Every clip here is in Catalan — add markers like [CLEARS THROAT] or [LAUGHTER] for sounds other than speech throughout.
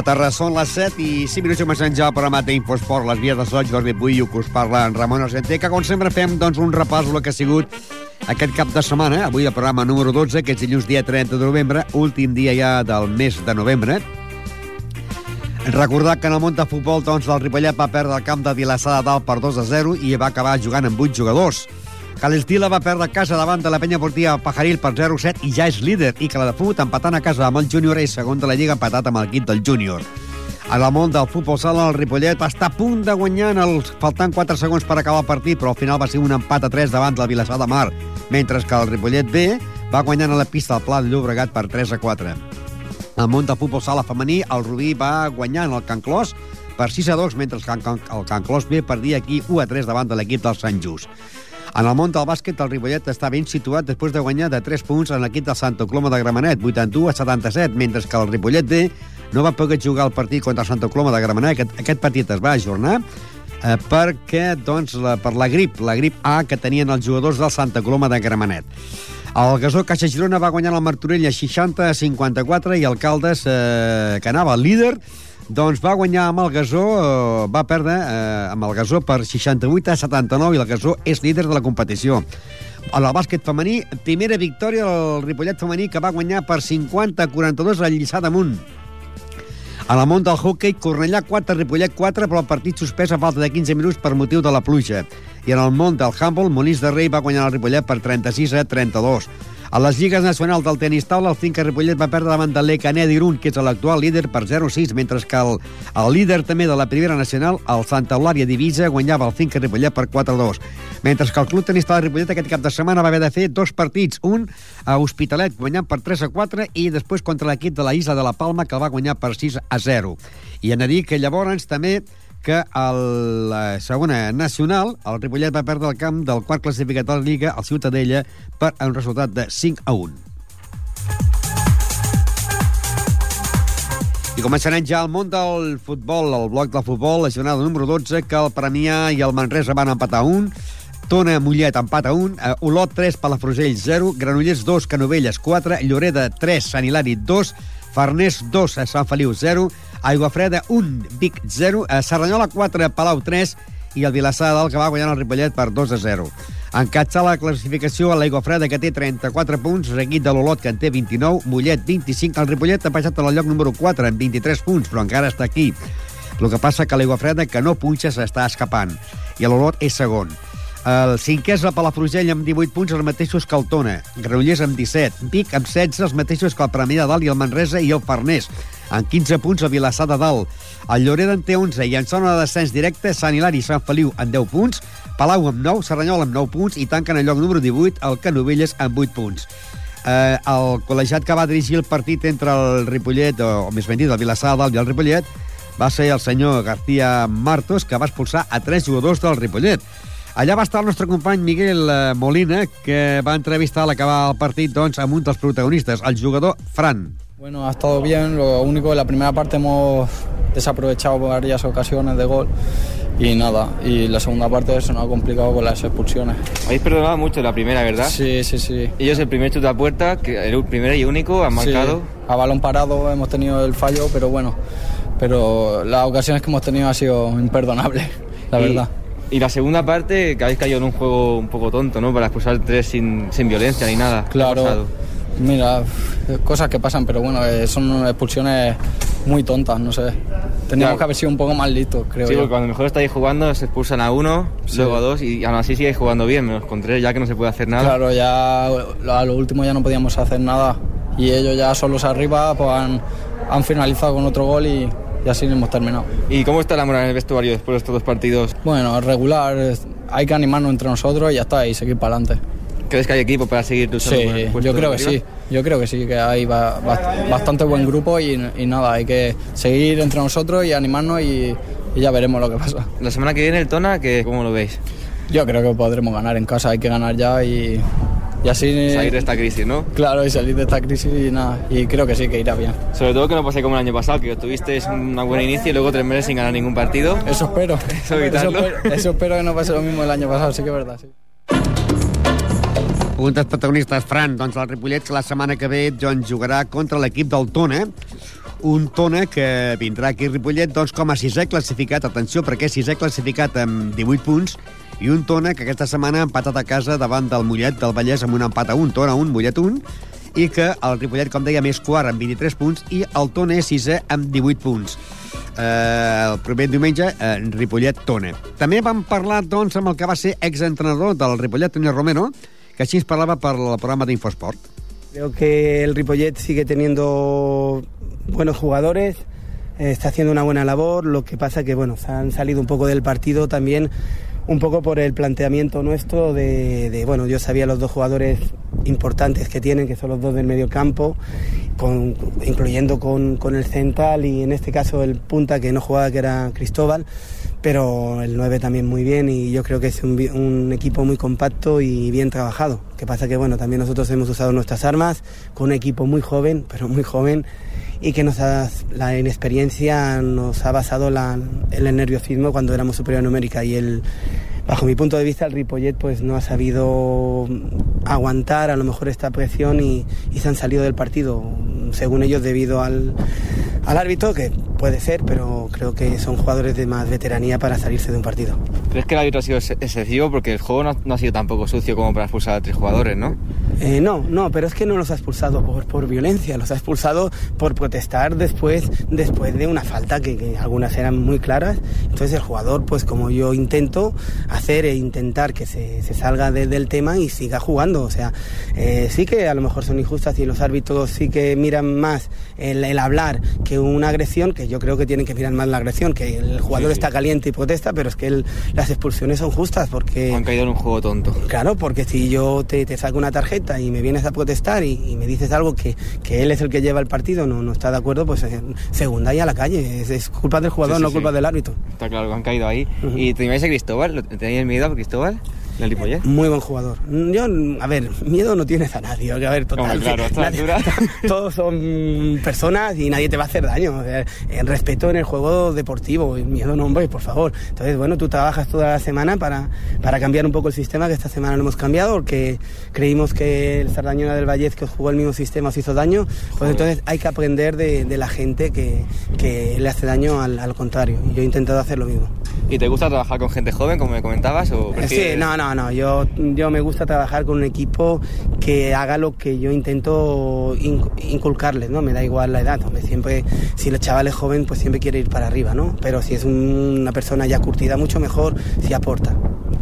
Bona tarda, són les 7 i 5 minuts comencem ja el programa d'Infosport, les vies de Soig, Jordi Bui, que us parla en Ramon Argenté, que com sempre fem doncs, un repàs del que ha sigut aquest cap de setmana, avui el programa número 12, que és dilluns dia 30 de novembre, últim dia ja del mes de novembre. Recordar que en el món de futbol doncs, el Ripollet va perdre el camp de Vilassar de Dalt per 2 a 0 i va acabar jugant amb 8 jugadors. Que l'Estila va perdre a casa davant de la penya portiva Pajaril per 0-7 i ja és líder, i que la de Fut empatant a casa amb el júnior és segon de la Lliga empatat amb l'equip del júnior. A la món del futbol sala, el Ripollet va estar a punt de guanyar en els, faltant 4 segons per acabar el partit, però al final va ser un empat a 3 davant del Vilassar de Mar, mentre que el Ripollet B va guanyant a la pista del Pla de Llobregat per 3 a 4. Al món del futbol sala femení, el Rubí va guanyar en el Can Clos per 6 a 2, mentre el Can, el Can Clos B perdia aquí 1 a 3 davant de l'equip del Sant Just. En el món del bàsquet, el Ripollet està ben situat després de guanyar de 3 punts en l'equip del Santa Coloma de Gramenet, 81 a 77, mentre que el Ripollet D no va poder jugar el partit contra el Santa Coloma de Gramenet. Aquest, aquest partit es va ajornar eh, perquè, doncs, la, per la grip, la grip A que tenien els jugadors del Santa Coloma de Gramenet. El Gasó Caixa Girona va guanyar el Martorell a 60 a 54 i el Caldes, eh, que anava líder, doncs va guanyar amb el Gasó, eh, va perdre eh, amb el Gasó per 68 a 79 i el Gasó és líder de la competició. A la bàsquet femení, primera victòria del Ripollet femení que va guanyar per 50 a 42 al Lliçà damunt. A la món del hockey, Cornellà 4, Ripollet 4, però el partit suspès a falta de 15 minuts per motiu de la pluja. I en el món del handball, Molins de Rei va guanyar el Ripollet per 36 a 32. A les lligues nacionals del tenis taula, el Finca Ripollet va perdre davant de l'Ecanet Irún, que és l'actual líder, per 0-6, mentre que el, el líder també de la primera nacional, el Santa Eulària Divisa, guanyava el Finca Ripollet per 4-2. Mentre que el Club Tenis Taula Ripollet aquest cap de setmana va haver de fer dos partits, un a Hospitalet, guanyant per 3-4, i després contra l'equip de la Isla de la Palma, que el va guanyar per 6-0. I en a dir que llavors també que a la segona nacional, el Ripollet va perdre el camp del quart classificat de la Lliga, el Ciutadella, per un resultat de 5 a 1. I començarem ja al món del futbol, el bloc del futbol, la jornada número 12, que el Premià i el Manresa van empatar un, Tona Mollet empat a 1, uh, Olot 3, Palafrugell 0, Granollers 2, Canovelles 4, Lloreda 3, Sant Hilari 2, Farners 2, a Sant Feliu 0, Aigua Freda 1, Vic 0, a Serranyola 4, Palau 3 i el Vilassar de Dalt que va guanyant el Ripollet per 2 a 0. Encatça la classificació a l'Aigua Freda que té 34 punts, seguit de l'Olot que en té 29, Mollet 25, el Ripollet ha passat al lloc número 4 amb 23 punts, però encara està aquí. El que passa que l'Aigua Freda que no punxa s'està escapant i l'Olot és segon. El cinquè és la Palafrugell amb 18 punts, els mateixos que el Tona. Granollers amb 17. Vic amb 16, els mateixos que el Premià de Dalt i el Manresa i el Farners. Amb 15 punts, el Vilassar de Dalt. El Lloreda en té 11 i en zona de descens directe, Sant Hilari i Sant Feliu amb 10 punts, Palau amb 9, Serranyol amb 9 punts i tanquen el lloc número 18 el Canovelles amb 8 punts. Eh, el col·legiat que va dirigir el partit entre el Ripollet, o, o més ben dit, el Vilassar de Dalt i el Ripollet, va ser el senyor García Martos, que va expulsar a tres jugadors del Ripollet. Allà va estar el nostre company Miguel eh, Molina, que va entrevistar a l'acabar el partit doncs, amb un dels protagonistes, el jugador Fran. Bueno, ha estado bien, lo único en la primera parte hemos desaprovechado varias ocasiones de gol y nada, y la segunda parte se nos ha complicado con las expulsiones. Habéis perdonado mucho la primera, ¿verdad? Sí, sí, sí. Ellos el primer chute a puerta, que el primero y único, han marcado. Sí, a balón parado hemos tenido el fallo, pero bueno, pero las ocasiones que hemos tenido han sido imperdonables, la Y- verdad. Y la segunda parte, que habéis caído en un juego un poco tonto, ¿no? Para expulsar tres sin, sin violencia ni nada. Claro, mira, cosas que pasan, pero bueno, eh, son expulsiones muy tontas, no sé. Teníamos Ya. que haber sido un poco más listos, creo Sí, yo. porque cuando mejor estáis jugando se expulsan a uno, Sí. luego a dos y aún así sigues jugando bien, menos con tres ya que no se puede hacer nada. Claro, ya a lo último ya no podíamos hacer nada. Y ellos ya solos arriba pues han, han finalizado con otro gol y, y así hemos terminado. ¿Y cómo está la moral en el vestuario después de estos dos partidos? Bueno, regular, hay que animarnos entre nosotros y ya está, y seguir para adelante. ¿Crees que hay equipo para seguir luchando Sí, por el puesto yo creo que sí, yo creo que sí, que hay ba- bast- bastante buen grupo y, y nada, hay que seguir entre nosotros y animarnos y, y ya veremos lo que pasa. La semana que viene el Tona, que ¿cómo lo veis? Yo creo que podremos ganar en casa, hay que ganar ya y, y así... Salir de esta crisis, ¿no? Claro, y salir de esta crisis y nada, y creo que sí, que irá bien. Sobre todo que no pase como el año pasado, que tuvisteis un buen inicio y luego tres meses sin ganar ningún partido. Eso espero. [LAUGHS] Eso evitarlo. espero, eso espero que no pase lo mismo el año pasado, sí que es verdad, sí. Un dels protagonistes, Fran, doncs el Ripollet, que la setmana que ve doncs, jugarà contra l'equip del Tona, un Tona que vindrà aquí a Ripollet doncs, com a sisè classificat, atenció, perquè és sisè classificat amb 18 punts, i un Tona que aquesta setmana ha empatat a casa davant del Mollet del Vallès amb un empat a un, Tona un, Mollet un, i que el Ripollet, com dèiem, és quart amb 23 punts i el Tona és sisè amb 18 punts. Eh, el primer diumenge, eh, Ripollet-Tona. També vam parlar, doncs, amb el que va ser exentrenador del Ripollet, Toni Romero, que així ens parlava per el programa d'Infosport. Creo que el Ripollet sigue teniendo buenos jugadores, eh, está haciendo una buena labor, lo que pasa que, bueno, se han salido un poco del partido también un poco por el planteamiento nuestro de, bueno, yo sabía los dos jugadores importantes que tienen, que son los dos del medio campo, con, incluyendo con, con, el central y en este caso el punta que no jugaba, que era Cristóbal, pero el 9 también muy bien y yo creo que es un, un equipo muy compacto y bien trabajado. Que pasa que, bueno, también nosotros hemos usado nuestras armas con un equipo muy joven, [LAUGHS] pero muy joven, y que nos ha, la inexperiencia nos ha basado la, el nerviosismo cuando éramos superior numérica y el, bajo mi punto de vista el Ripollet pues no ha sabido aguantar a lo mejor esta presión y, y se han salido del partido según ellos debido al, al árbitro que puede ser pero creo que son jugadores de más veteranía para salirse de un partido ¿Crees que el árbitro ha sido excesivo? Porque el juego no, no ha sido tampoco sucio como para expulsar a tres jugadores, ¿no? Eh, no, no, pero es que no los ha expulsado por, por violencia, los ha expulsado por protestar después, después de una falta que, que, algunas eran muy claras. Entonces el jugador, pues como yo intento hacer e intentar que se, se salga de, del tema y siga jugando. O sea, eh, sí que a lo mejor son injustas y los árbitros sí que miran más el, el, hablar que una agresión, que yo creo que tienen que mirar más la agresión, que el jugador sí, sí. está caliente y protesta, pero es que el, las expulsiones son justas porque... Han caído en un juego tonto. Claro, porque si yo te, te saco una tarjeta y me vienes a protestar y, y me dices algo que, que, él es el que lleva el partido, no, no está de acuerdo, pues segunda y a la calle. Es, es culpa del jugador, sí, no culpa del árbitro. Está claro que han caído ahí. Uh -huh. ¿Y teníais a Cristóbal? tenías miedo, Cristóbal? Muy buen jugador. Yo, a ver, miedo no tienes a nadie. A ver, total, claro, nadie, [LAUGHS] todos son personas y nadie te va a hacer daño. El respeto en el juego deportivo, el miedo no, hombre, por favor. Entonces, bueno, tú trabajas toda la semana para, para cambiar un poco el sistema, que esta semana lo hemos cambiado, porque creímos que el Sardañola del Vallez, que jugó el mismo sistema, os hizo daño. Pues Joder. entonces hay que aprender de, de la gente que, que, le hace daño al, al, contrario. Y yo he intentado hacer lo mismo. ¿Y te gusta trabajar con gente joven, como me comentabas? O prefieres... Sí, no, no. Yo, yo me gusta trabajar con un equipo que haga lo que yo intento inculcarles, ¿no? Me da igual la edad. Hombre, siempre, si el chaval es joven, pues siempre quiere ir para arriba, ¿no? Pero si es un, una persona ya curtida, mucho mejor si aporta.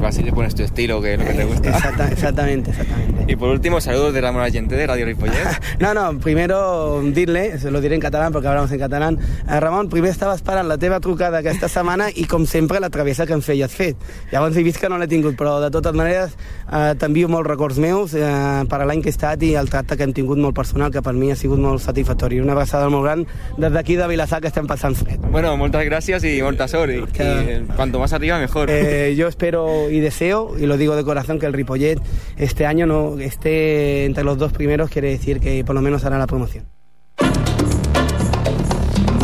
Así le pones tu estilo, que es lo que te gusta. Exacta, exactamente, exactamente. Y por último, saludos de Ramón Allente de Radio Ripollet. [LAUGHS] no, no, primero dir-li, se lo diré en catalán porque hablamos en catalán. Eh, Ramon, primer estava esperant la teva trucada aquesta [LAUGHS] setmana i, com sempre, la travessa que em feies fet. Llavors he vist que no l'he tingut, però de totes maneres eh, t'envio molts records meus eh, per a l'any que he estat i el tracte que hem tingut molt personal, que per mi ha sigut molt satisfactori. Una abraçada molt gran des d'aquí de Vilassar, que estem passant fred. Bueno, moltes gràcies i molta sort. I, que... i cuanto más arriba, mejor. Eh, yo espero y deseo, y lo digo de corazón, que el Ripollet este año no esté entre los dos primeros, quiere decir que por lo menos hará la promoción.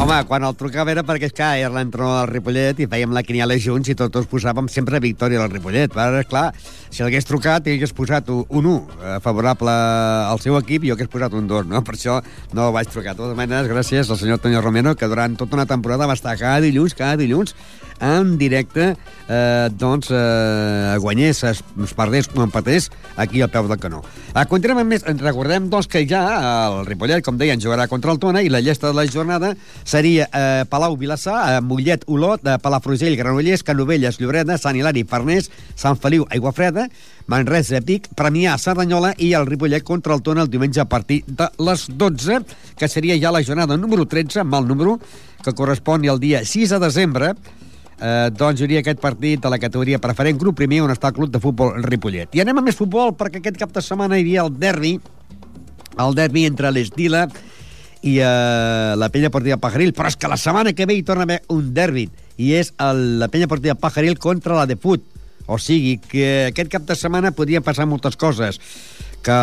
Home, quan el trucava era perquè, esclar, era l'entrenador del Ripollet i fèiem la quiniela junts i tots posàvem sempre victòria del Ripollet. Però, esclar, si l'hagués trucat i hagués posat un 1 eh, favorable al seu equip, jo hagués posat un 2, no? Per això no vaig trucar. De totes maneres, gràcies al senyor Toni Romero, que durant tota una temporada va estar cada dilluns, cada dilluns, en directe, eh, doncs, eh, guanyés, es, es perdés o empatés aquí al peu del canó. Eh, continuem amb més. Recordem, doncs, que ja el Ripollet, com deien, jugarà contra el Tona i la llesta de la jornada seria eh, Palau Vilassar, eh, Mollet Olot, eh, Palafrugell, Granollers, Canovelles, Lloreda, Sant Hilari, Farners, Sant Feliu, Aiguafreda, Manresa, Vic, Premià, Cerdanyola i el Ripollet contra el Tona el diumenge a partir de les 12, que seria ja la jornada número 13, amb el número que correspon al dia 6 de desembre, eh, doncs hi aquest partit de la categoria preferent, grup primer, on està el club de futbol Ripollet. I anem a més futbol, perquè aquest cap de setmana hi havia el derbi, el derbi entre l'Estila i eh, la penya partida Pajaril, però és que la setmana que ve hi torna a haver un derbi, i és el, la penya partida Pajaril contra la de Fut. O sigui, que aquest cap de setmana podrien passar moltes coses que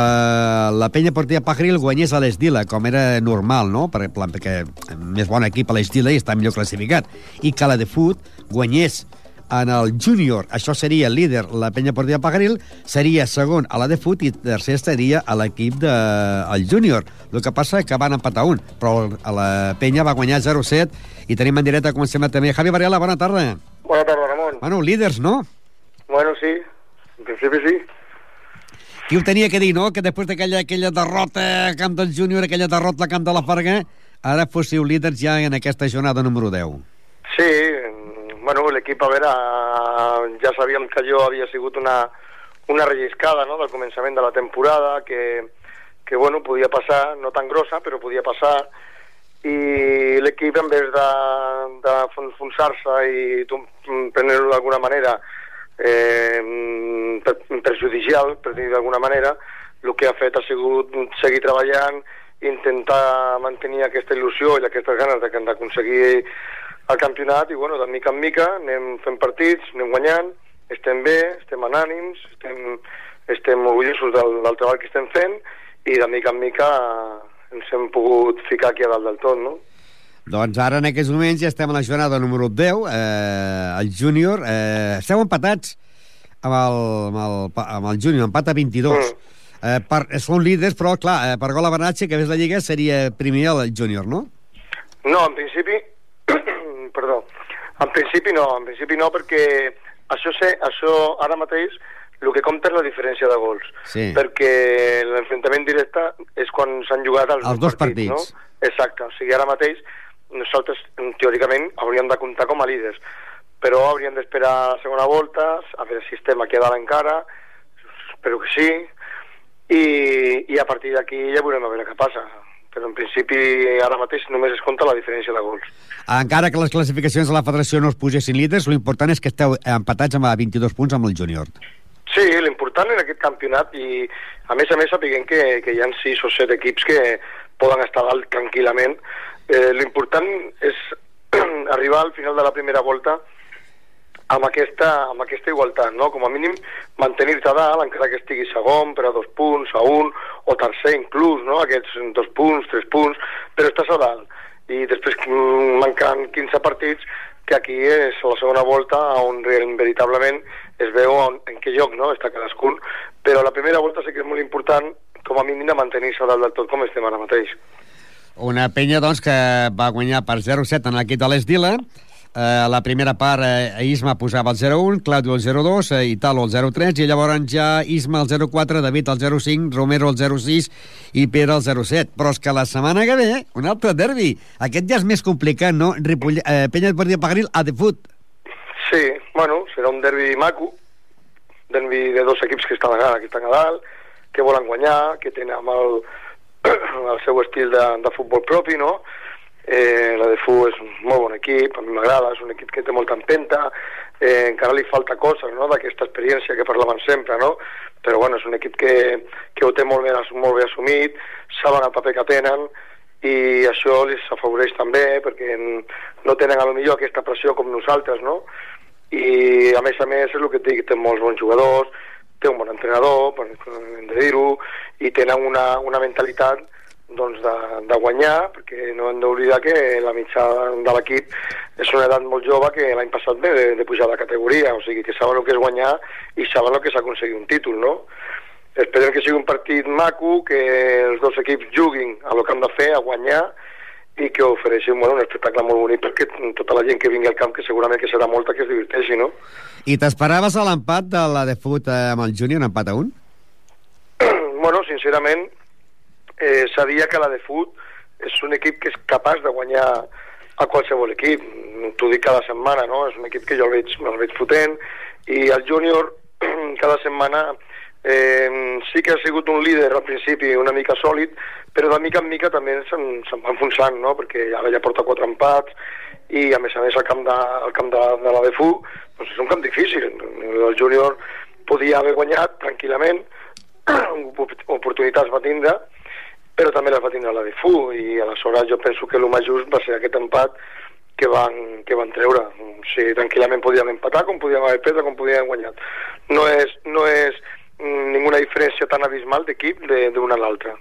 la penya partida Pajaril guanyés a l'Esdila, com era normal, no? Per exemple, perquè més bon equip a l'Esdila i està millor classificat. I que la de Fut guanyés en el júnior. Això seria el líder, la penya portiva Pagaril, seria segon a la de fut i tercer estaria a l'equip del de, el júnior. El que passa és que van empatar un, però a la penya va guanyar 0-7 i tenim en directe, com sembla, també Javi Varela, bona tarda. Bona tarda, Ramon. Bueno, líders, no? Bueno, sí, en principi sí. Qui ho tenia que dir, no?, que després d'aquella aquella derrota a camp del júnior, aquella derrota al camp de la Farga, ara fóssiu líders ja en aquesta jornada número 10. Sí, bueno, l'equip, a veure, ja sabíem que allò havia sigut una, una relliscada no?, del començament de la temporada, que, que bueno, podia passar, no tan grossa, però podia passar, i l'equip, en vez de, de enfonsar-se i prendre-ho d'alguna manera eh, per, perjudicial, per dir d'alguna manera, el que ha fet ha sigut seguir treballant, intentar mantenir aquesta il·lusió i aquestes ganes d'aconseguir el campionat i bueno, de mica en mica anem fent partits, anem guanyant, estem bé, estem en ànims, estem, estem orgullosos del, del treball que estem fent i de mica en mica ens hem pogut ficar aquí a dalt del tot, no? Doncs ara, en aquests moments, ja estem a la jornada número 10, eh, el júnior. Eh, esteu empatats amb el, amb el, amb el júnior, empat a 22. Mm. Eh, per, són líders, però, clar, eh, per gol avanatge, que ves la Lliga, seria primer el júnior, no? No, en principi... [CLEARS THROAT] perdó. En principi no, en principi no, perquè això, sé, això ara mateix el que compta és la diferència de gols. Sí. Perquè l'enfrontament directe és quan s'han jugat els, els dos partits. partits. No? Exacte, o sigui, ara mateix nosaltres teòricament hauríem de comptar com a líders però hauríem d'esperar la segona volta a veure si estem aquí a dalt encara espero que sí i, i a partir d'aquí ja veurem a veure què passa però en principi ara mateix només es compta la diferència de gols. Encara que les classificacions de la federació no es posessin líders, l'important és que esteu empatats amb 22 punts amb el júnior. Sí, l'important en aquest campionat i a més a més sapiguem que, que hi ha 6 o 7 equips que poden estar dalt tranquil·lament Eh, L'important és [CLEARS THROAT] arribar al final de la primera volta amb aquesta, amb aquesta igualtat, no? Com a mínim mantenir-te dalt, encara que estigui segon per a dos punts, a un, o tercer inclús, no? Aquests dos punts, tres punts, però estàs a dalt. I després manquen 15 partits, que aquí és la segona volta on veritablement es veu en, en què lloc no? està cadascun, però la primera volta sí que és molt important com a mínim de mantenir-se dalt del tot com estem ara mateix. Una penya, doncs, que va guanyar per 0-7 en l'equip de l'Esdila. Eh, la primera part eh, Isma posava el 0-1, Claudio el 0-2, eh, Italo el 0-3 i llavors ja Isma el 0-4, David el 0-5, Romero el 0-6 i Pere el 0-7. Però és que la setmana que ve, un altre derbi. Aquest ja és més complicat, no? Ripoll... Eh, penya de Pagaril a de fut. Sí, bueno, serà un derbi maco, derbi de dos equips que estan a, que estan a dalt, que volen guanyar, que tenen amb el, [COUGHS] el seu estil de, de futbol propi, no? Eh, la de FU és un molt bon equip, a mi m'agrada, és un equip que té molta empenta, eh, encara li falta coses no? d'aquesta experiència que parlaven sempre, no? però bueno, és un equip que, que ho té molt ben, molt ben assumit, saben el paper que tenen, i això els afavoreix també perquè no tenen a lo millor aquesta pressió com nosaltres, no? I a més a més és el que et dic, té molts bons jugadors, té un bon entrenador, per, hem de dir-ho, i tenen una, una mentalitat doncs, de, de guanyar, perquè no hem d'oblidar que la mitja de l'equip és una edat molt jove que l'any passat ve de, de pujar de categoria, o sigui que saben el que és guanyar i saben el que és aconseguir un títol, no? Esperem que sigui un partit maco, que els dos equips juguin a lo que han de fer, a guanyar, i que ofereixin bueno, un espectacle molt bonic perquè tota la gent que vingui al camp, que segurament que serà molta, que es diverteixi, no? I t'esperaves a l'empat de la de fut eh, amb el júnior, empat a un? [CLEARS THROAT] bueno, sincerament, eh, sabia que la de fut és un equip que és capaç de guanyar a qualsevol equip. T'ho dic cada setmana, no? És un equip que jo el veig, el veig fotent i el júnior [CLEARS THROAT] cada setmana Eh, sí que ha sigut un líder al principi una mica sòlid, però de mica en mica també se'n se va enfonsant, no? perquè ara ja porta quatre empats i a més a més el camp de, el camp de, de la DFU doncs és un camp difícil. El júnior podia haver guanyat tranquil·lament, [CLEARS THROAT] oportunitats va tindre, però també les va tindre la DFU i aleshores jo penso que el més just va ser aquest empat que van, que van treure. O sigui, tranquil·lament podíem empatar, com podíem haver perdre, com podíem haver guanyat. No és, no és Mm, ninguna diferència tan abismal d'equip d'una a l'altra.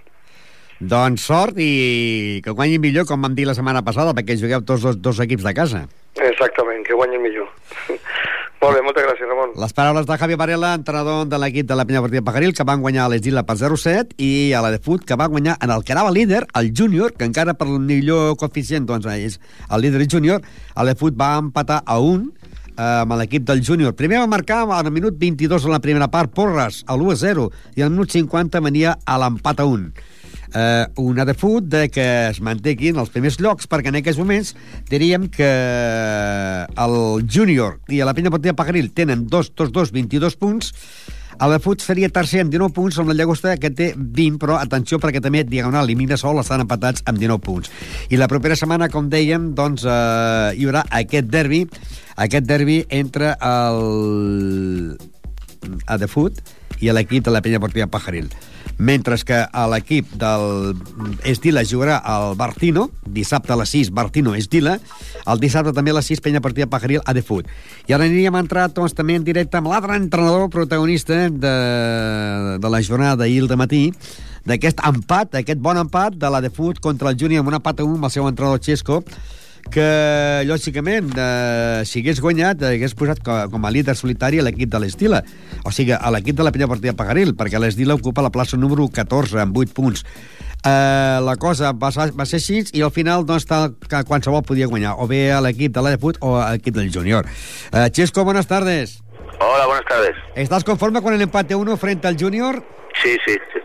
Doncs sort i que guanyin millor, com vam dir la setmana passada, perquè jugueu tots dos, dos equips de casa. Exactament, que guanyin millor. [LAUGHS] Molt bé, moltes gràcies, Ramon. Les paraules de Javi Varela, entrenador de l'equip de la Penya Partida Pajaril, que van guanyar a l'Esdila per 0-7, i a la de Fut, que va guanyar en el que anava líder, el júnior, que encara per el millor coeficient doncs, és el líder júnior, a la Fut va empatar a un, eh, amb l'equip del júnior. Primer va marcar al minut 22 en la primera part Porres, a l'1-0, i al minut 50 venia a l'empat a 1 eh, una de fut de que es en els primers llocs, perquè en aquests moments diríem que el júnior i la penya partida Pajaril tenen 2, 2, 2, 22 punts, la FUT seria tercer amb 19 punts, amb la Llagosta que té 20, però atenció perquè també Diagonal i Migrasol estan empatats amb 19 punts. I la propera setmana, com dèiem, doncs eh, hi haurà aquest derbi, aquest derbi entre el a de Fut i l'equip de la penya partida Pajaril mentre que a l'equip del Estila jugarà el Bartino, dissabte a les 6, Bartino Estila, el dissabte també a les 6, Penya Partida Pajaril a de Fut. I ara aniríem a entrar doncs, també en directe amb l'altre entrenador protagonista de, de la jornada d'ahir de matí, d'aquest empat, d'aquest bon empat de la de Fut contra el Júnior amb un empat a un amb el seu entrenador Xesco, que, lògicament, eh, si hagués guanyat, hagués posat com, com a líder solitari a l'equip de l'Estila. O sigui, a l'equip de la Penya Partida Pagaril, perquè l'Estila ocupa la plaça número 14 amb 8 punts. Eh, la cosa va, va ser així i al final doncs, tal, que qualsevol podia guanyar, o bé a l'equip de la Deput o a l'equip del Júnior. Eh, Xesco, buenas tardes. Hola, buenas tardes. ¿Estás conforme con el empate 1 frente al Junior? Sí, sí, sí.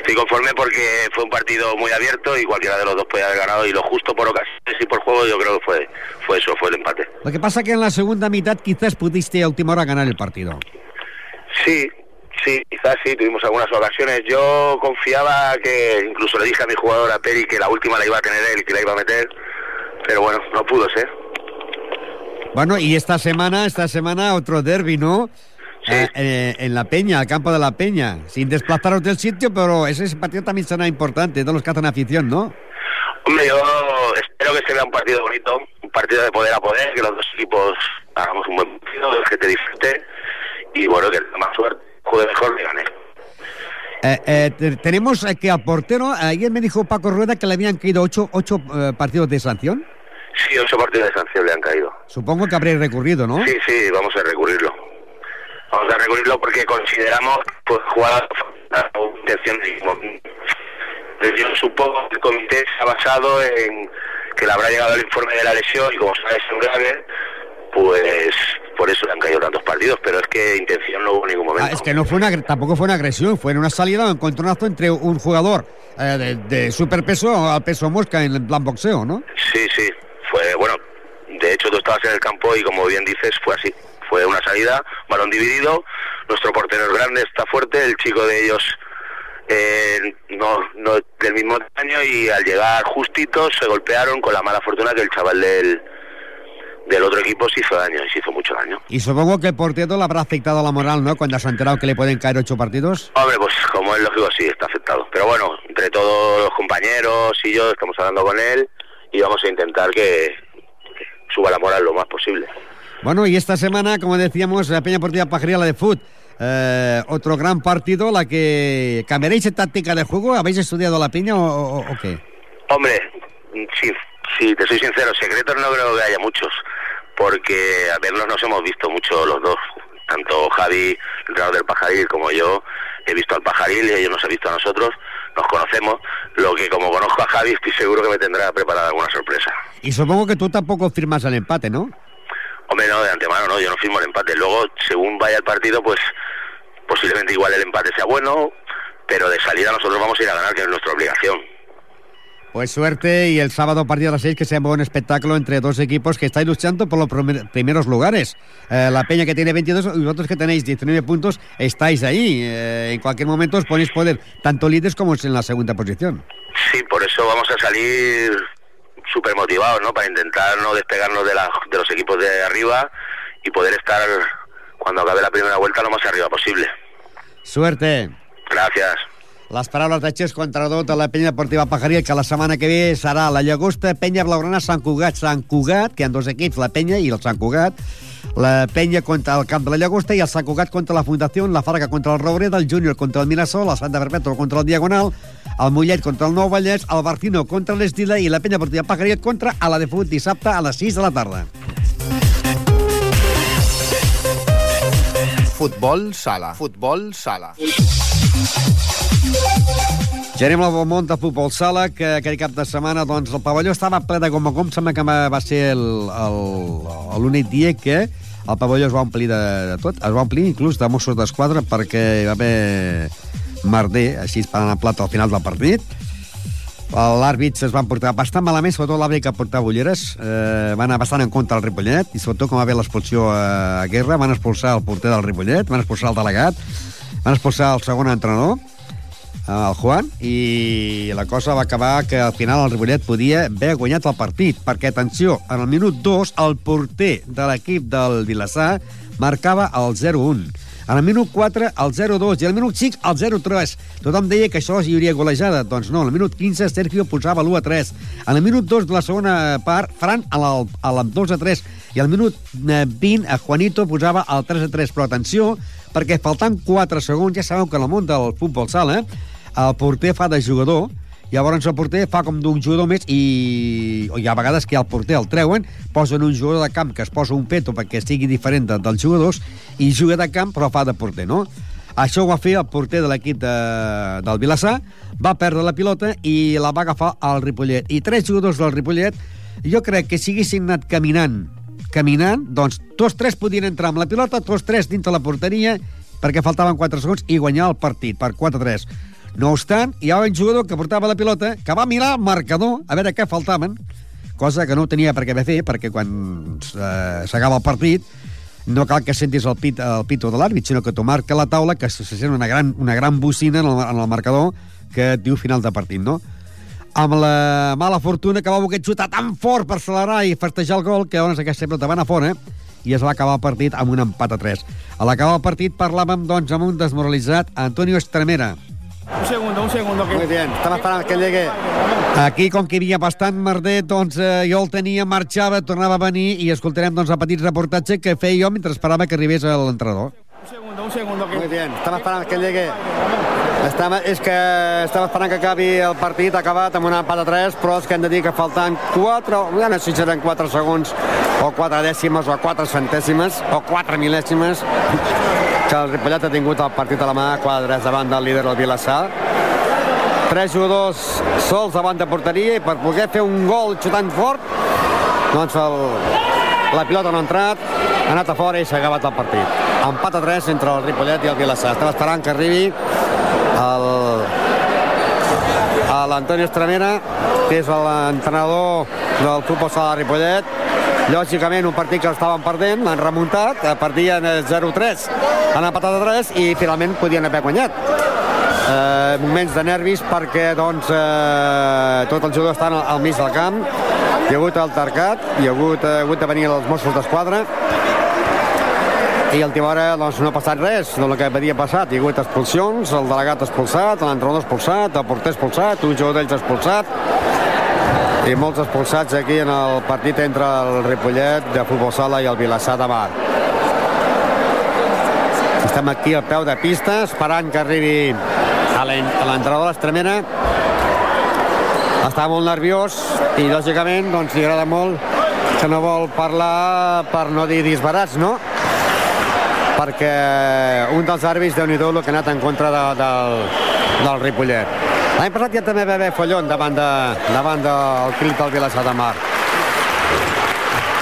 Estoy conforme porque fue un partido muy abierto y cualquiera de los dos podía haber ganado y lo justo por ocasiones y por juego yo creo que fue, fue eso, fue el empate. Lo que pasa que en la segunda mitad quizás pudiste a última hora ganar el partido. Sí, sí, quizás sí, tuvimos algunas ocasiones. Yo confiaba que, incluso le dije a mi jugador, a Peri, que la última la iba a tener él, que la iba a meter, pero bueno, no pudo ser. Bueno, y esta semana, esta semana otro derby, ¿no? Eh, eh, en la Peña, al campo de la Peña, sin desplazaros del sitio, pero ese partido también será importante, de los que hacen afición, ¿no? Hombre, yo espero que se vea un partido bonito, un partido de poder a poder, que los dos equipos hagamos un buen partido, que te disfrute y bueno, que más suerte, juegue mejor, que gane. Eh, eh, te- tenemos eh, que al portero, ayer me dijo Paco Rueda que le habían caído ocho, ocho eh, partidos de sanción. Sí, ocho partidos de sanción le han caído. Supongo que habréis recurrido, ¿no? Sí, sí, vamos a recurrirlo. Vamos a recurrirlo porque consideramos pues jugar a intención de yo supongo que el comité se ha basado en que le habrá llegado el informe de la lesión y como sabe es grave, pues por eso le han caído tantos partidos, pero es que intención no hubo en ningún momento. Ah, es que no fue una, tampoco fue una agresión, fue una salida un encontronazo entre un jugador eh, de, de superpeso al peso mosca en el plan boxeo, ¿no? Sí, sí, fue bueno. De hecho, tú estabas en el campo y como bien dices, fue así. Fue una salida, balón dividido. Nuestro portero es grande, está fuerte. El chico de ellos eh, no, no del mismo tamaño y al llegar justitos se golpearon con la mala fortuna que el chaval del, del otro equipo se hizo daño y se hizo mucho daño. Y supongo que el portero le habrá afectado la moral, ¿no? Cuando se ha enterado que le pueden caer ocho partidos. Hombre, pues como es lógico, sí, está afectado. Pero bueno, entre todos los compañeros y yo estamos hablando con él y vamos a intentar que, que suba la moral lo más posible. Bueno, y esta semana, como decíamos, la Peña Portilla Pajaría, la de Foot. Eh, otro gran partido, la que cambiaréis de táctica de juego. ¿Habéis estudiado la Peña o, o- o qué? Hombre, sí, sí, te soy sincero, secretos no creo que haya muchos, porque a vernos nos hemos visto mucho los dos, tanto Javi, el entrenador del Pajaril, como yo, he visto al Pajaril y ellos nos han visto a nosotros, nos conocemos, lo que como conozco a Javi estoy seguro que me tendrá preparada alguna sorpresa. Y supongo que tú tampoco firmas el empate, ¿no? Hombre, no, de antemano no, yo no firmo el empate, luego según vaya el partido, pues posiblemente igual el empate sea bueno, pero de salida nosotros vamos a ir a ganar, que es nuestra obligación. Pues suerte y el sábado a partir de las 6 que sea un buen espectáculo entre dos equipos que estáis luchando por los primer- primeros lugares. Eh, la Peña que tiene 22 y vosotros que tenéis 19 puntos estáis ahí. Eh, en cualquier momento os ponéis poder, tanto líderes como en la segunda posición. Sí, por eso vamos a salir súper motivados, ¿no? Para intentar no despegarnos de, la- de los equipos de arriba y poder estar, cuando acabe la primera vuelta, lo más arriba posible. Suerte. Gracias. Les paraules de Xesco, entrenador de la penya deportiva Pajaria, que la setmana que ve serà la Llagosta, penya blaugrana, Sant Cugat, Sant Cugat, que hi ha dos equips, la penya i el Sant Cugat, la Penya contra el Camp de la Llagosta i el Sant Cugat contra la Fundació, la Farga contra el Robreda, el Júnior contra el Minasol, la Santa Perpètua contra el Diagonal, el Mollet contra el Nou Vallès, el Barcino contra l'Estila i la Penya Portilla Pajaret contra a la de Fut dissabte a les 6 de la tarda. Futbol sala. Futbol sala. Ja anem al món de futbol sala, que aquell cap de setmana doncs, el pavelló estava ple de gom a gom. Sembla que va ser l'únic dia que el pavelló es va omplir de, de tot. Es va omplir inclús de Mossos d'Esquadra perquè hi va haver merder, així parant el plat al final del partit. L'àrbit es van portar bastant malament, sobretot l'àrbit que portava ulleres. Eh, van anar bastant en contra del Ripollet, i sobretot com va haver l'expulsió a Guerra, van expulsar el porter del Ripollet, van expulsar el delegat, van expulsar el segon entrenador, el Juan, i la cosa va acabar que al final el Ripollet podia haver guanyat el partit, perquè, atenció, en el minut 2, el porter de l'equip del Vilassar marcava el 0-1. En el minut 4, el 0-2, i al minut 5, el 0-3. Tothom deia que això hi hauria golejada. Doncs no, al minut 15, Sergio posava l'1-3. En el minut 2 de la segona part, Fran a l'2 2-3. I al minut 20, a Juanito posava el 3-3. Però atenció, perquè faltant 4 segons, ja sabeu que en el món del futbol sala, el porter fa de jugador, Llavors el porter fa com d'un jugador més i, i a vegades que el porter el treuen, posen un jugador de camp que es posa un peto perquè sigui diferent de, dels jugadors i juga de camp però fa de porter, no? Això ho va fer el porter de l'equip de, del Vilassar, va perdre la pilota i la va agafar al Ripollet. I tres jugadors del Ripollet, jo crec que si haguessin anat caminant, caminant, doncs tots tres podien entrar amb la pilota, tots tres dintre la porteria, perquè faltaven 4 segons, i guanyar el partit per 4-3. No obstant, hi ha un jugador que portava la pilota que va mirar el marcador a veure què faltaven, cosa que no tenia per què haver fer, perquè quan eh, s'acaba el partit no cal que sentis el, pit, el pito de l'àrbit, sinó que t'ho marca la taula, que se sent una gran, una gran bocina en el, en el marcador que et diu final de partit, no? Amb la mala fortuna que va voler xutar tan fort per accelerar i festejar el gol que llavors aquesta pelota va anar fora i es va acabar el partit amb un empat a 3. A l'acabar el partit parlàvem, doncs, amb un desmoralitzat Antonio Estremera, un segundo, un segundo. Que... Muy bien, estava esperant que llegue. Aquí, com que hi havia bastant merder, doncs eh, jo el tenia, marxava, tornava a venir i escoltarem doncs, el petit reportatge que feia jo mentre esperava que arribés l'entrenador. Un segundo, un segundo. Que... Muy bien, estava esperant que llegue. Estava, és que estava esperant que acabi el partit acabat amb una empat a 3, però és que hem de dir que faltant 4, ja no sé si seran 4 segons, o 4 dècimes, o 4 centèsimes, o 4 mil·lèsimes, que el Ripollet ha tingut el partit a la mà, quadres davant del líder del Vilassar. Tres jugadors sols davant de porteria i per poder fer un gol xutant fort, doncs el, la pilota no ha entrat, ha anat a fora i s'ha acabat el partit. Empat a 3 entre el Ripollet i el Vilassar. Estem esperant que arribi el, l'Antonio Estremera, que és l'entrenador del futbol sala de Ripollet, lògicament un partit que estaven perdent, han remuntat, perdien 0-3, han empatat a 3 i finalment podien haver guanyat. Eh, moments de nervis perquè doncs, eh, tot el jugador estan al, al mig del camp, hi ha hagut altercat, hi ha hagut, eh, hagut de venir els Mossos d'Esquadra, i el Timora doncs, no ha passat res del que havia passat. Hi ha hagut expulsions, el delegat expulsat, l'entrenador expulsat, el porter expulsat, un jugador d'ells expulsat, i molts expulsats aquí en el partit entre el Ripollet de Futbol Sala i el Vilassar de Mar. Estem aquí al peu de pista esperant que arribi l'entrenador de l'Estremera. Està molt nerviós i, lògicament, doncs, li agrada molt que no vol parlar per no dir disbarats, no? Perquè un dels àrbits, déu nhi el que ha anat en contra de, del, del Ripollet. L'any passat ja també va haver Follon davant, de, davant del crit del Vilassar de Mar.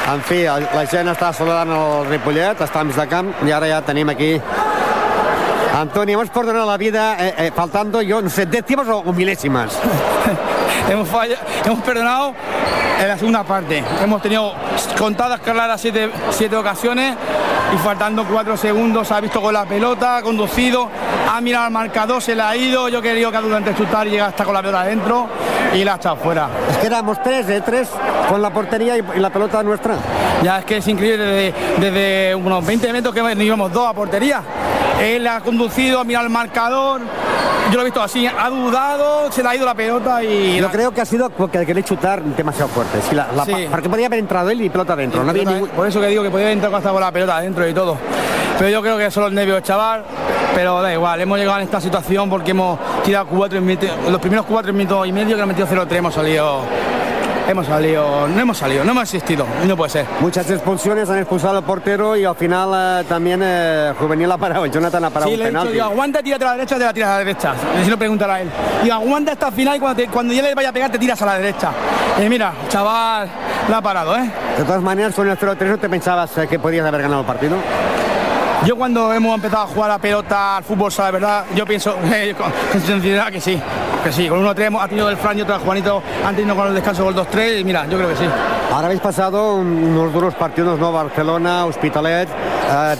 En fi, la gent està saludant el Ripollet, està de camp, i ara ja tenim aquí Antonio, hemos perdonado la vida eh, eh, faltando, yo no sé, décimas o, milésimas. [LAUGHS] hemos, falla, hemos perdonado en la segunda parte. Hemos tenido contadas claras siete, siete ocasiones y faltando cuatro segundos ha visto con la pelota, ha conducido, ha mirado al marcador, se le ha ido. Yo quería que durante chutar llega hasta con la pelota adentro y la ha echado fuera. Es que éramos tres, de ¿eh? tres con la portería y, y, la pelota nuestra. Ya es que es increíble desde, desde unos 20 metros que íbamos dos a portería. Él ha conducido, ha mirado el marcador. Yo lo he visto así, ha dudado, se le ha ido la pelota y... Yo creo que ha sido porque quería chutar demasiado fuerte. Si la, la, sí. Porque podía haber entrado él y pelota adentro. No había ningún... Por eso que digo que podía haber entrado hasta con la pelota adentro y todo. Pero yo creo que son los nervios, chaval. Pero da igual, hemos llegado en esta situación porque hemos tirado cuatro minutos, los primeros cuatro minutos y medio que hemos metido 0-3 hemos salido hemos salido, no hemos salido, no hemos existido, no puede ser. Muchas expulsiones, han expulsado al portero y al final eh, también eh, Juvenil ha parado, Jonathan ha parado Sí, un le he dicho, penalti. digo, aguanta, tírate a la derecha, te la tiras a la derecha. Si no, pregúntale a él. Digo, aguanta hasta el final y cuando, te- cuando ya le vaya a pegar, te tiras a la derecha. Y mira, chaval, la ha parado, ¿eh? De todas maneras, con el 0-3 no te pensabas eh, que podías haber ganado el partido. Yo cuando hemos empezado a jugar a pelota, al fútbol, la verdad, yo pienso [LAUGHS] eh, con, con sinceridad que sí, que sí. Con uno 3 ha tenido el Fran y otro el Juanito, han tenido con el descanso con el 2-3 y mira, yo creo que sí. Ahora habéis pasado un- unos duros partidos, ¿no? Barcelona, Hospitalet, eh,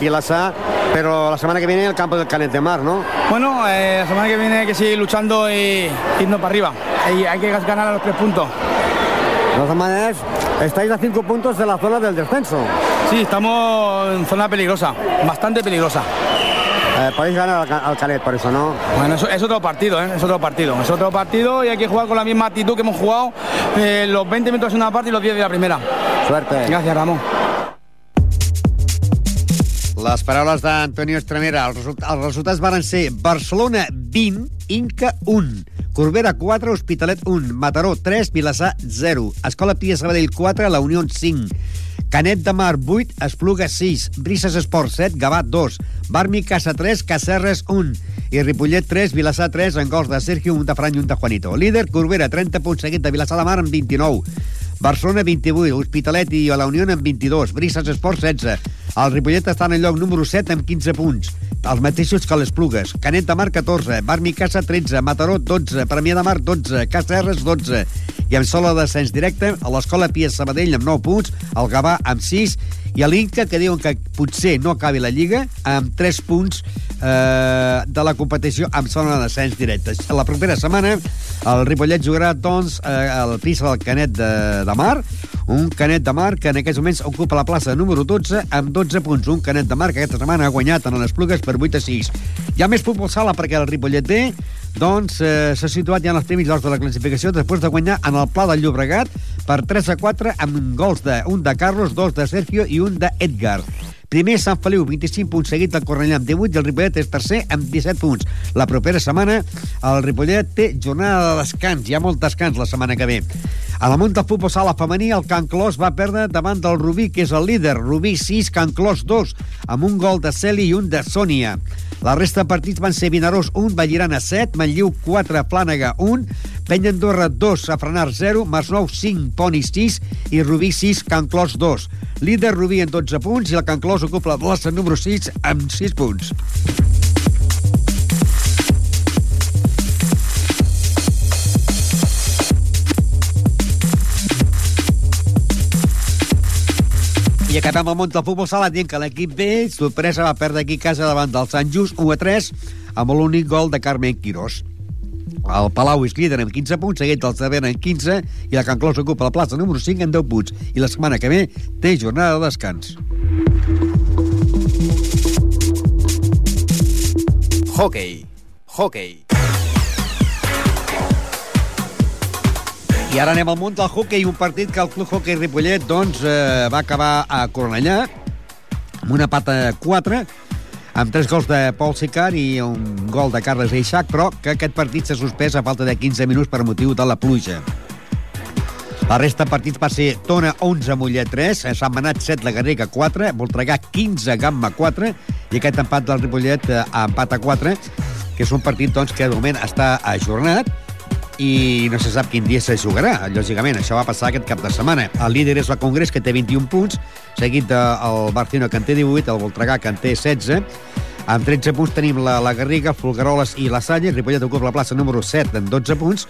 pero la semana que viene el campo del Canet de Mar, ¿no? Bueno, eh, la semana que viene hay que seguir luchando y irnos para arriba. Y hay que ganar a los tres puntos. De todas maneras, estáis a cinco puntos de la zona del descenso. Sí, estamos en zona peligrosa, bastante peligrosa. Eh, podéis ganar al, al Canet, por eso, ¿no? Bueno, es, es otro partido, ¿eh? es otro partido. Es otro partido y hay que jugar con la misma actitud que hemos jugado eh, los 20 minutos de una parte y los 10 de la primera. Suerte. Gracias, Ramón. Les paraules d'Antonio Estremera. Els, result els resultats varen ser Barcelona 20, Inca 1, Corbera 4, Hospitalet 1, Mataró 3, Vilassar 0, Escola Pia Sabadell 4, La Unió 5, Canet de Mar 8, Espluga 6, Brises Esport 7, Gavà 2, Barmi Casa 3, Cacerres 1 i Ripollet 3, Vilassar 3, en gols de Sergio, un de Fran i un de Juanito. Líder, Corbera, 30 punts seguit de Vilassar de Mar amb 29. Barcelona 28, Hospitalet i la Unió amb 22, Brises Esport 16. El Ripollet està en el lloc número 7 amb 15 punts, els mateixos que les Plugues. Canet de Mar 14, Barmi Casa 13, Mataró 12, Premià de Mar 12, Cacerres 12. I amb sola de descens directe, a l'Escola Pia Sabadell amb 9 punts, el Gavà amb 6 i l'Inca, que diuen que potser no acabi la Lliga, amb 3 punts eh, de la competició amb zona de descens directe. La propera setmana el Ripollet jugarà, doncs, eh, al pis del Canet de, de Mar, un Canet de Mar que en aquests moments ocupa la plaça número 12 amb 12 punts. Un Canet de Mar que aquesta setmana ha guanyat en les plugues per 8 a 6. Hi ha més futbol sala perquè el Ripollet B doncs eh, s'ha situat ja en els primers llocs de la classificació després de guanyar en el Pla del Llobregat per 3 a 4 amb gols de de Carlos, dos de Sergio i un d'Edgar. Primer Sant Feliu, 25 punts, seguit del Cornellà amb 18 i el Ripollet és tercer amb 17 punts. La propera setmana el Ripollet té jornada de descans, hi ha molt descans la setmana que ve. A la munt del futbol sala femení, el Can Clos va perdre davant del Rubí, que és el líder. Rubí 6, Can Clos 2, amb un gol de Celi i un de Sònia. La resta de partits van ser Vinaròs 1, Vallirana 7, Manlliu 4, Plànega 1, Penya Andorra 2, Safranar 0, Masnou 5, Poni 6 i Rubí 6, Can Clos 2. Líder Rubí en 12 punts i el Can Clos ocupa la plaça número 6 amb 6 punts. I acabem el món del futbol sala dient que l'equip B, sorpresa, va perdre aquí casa davant del Sant Just 1 a 3 amb l'únic gol de Carmen Quirós. El Palau és líder amb 15 punts, seguit del Cervera amb 15 i el Can Clos ocupa la plaça número 5 amb 10 punts. I la setmana que ve té jornada de descans. Hockey. Hockey. I ara anem al món del hockey, un partit que el Club Hockey Ripollet doncs, eh, va acabar a Cornellà amb una pata 4 amb tres gols de Paul Sicar i un gol de Carles Eixac, però que aquest partit s'ha suspès a falta de 15 minuts per motiu de la pluja. La resta de partits va ser Tona 11, Mollet 3, Sant Manat 7, La Garriga 4, Voltregà 15, Gamma 4, i aquest empat del Ripollet eh, a empat a 4, que és un partit doncs, que de moment està ajornat, i no se sap quin dia se jugarà. Lògicament, això va passar aquest cap de setmana. El líder és el Congrés, que té 21 punts, seguit del Barcino, que en té 18, el Voltregà, que en té 16. Amb 13 punts tenim la, la Garriga, Folgueroles i la Salle. Ripollet ocupa la plaça número 7 amb 12 punts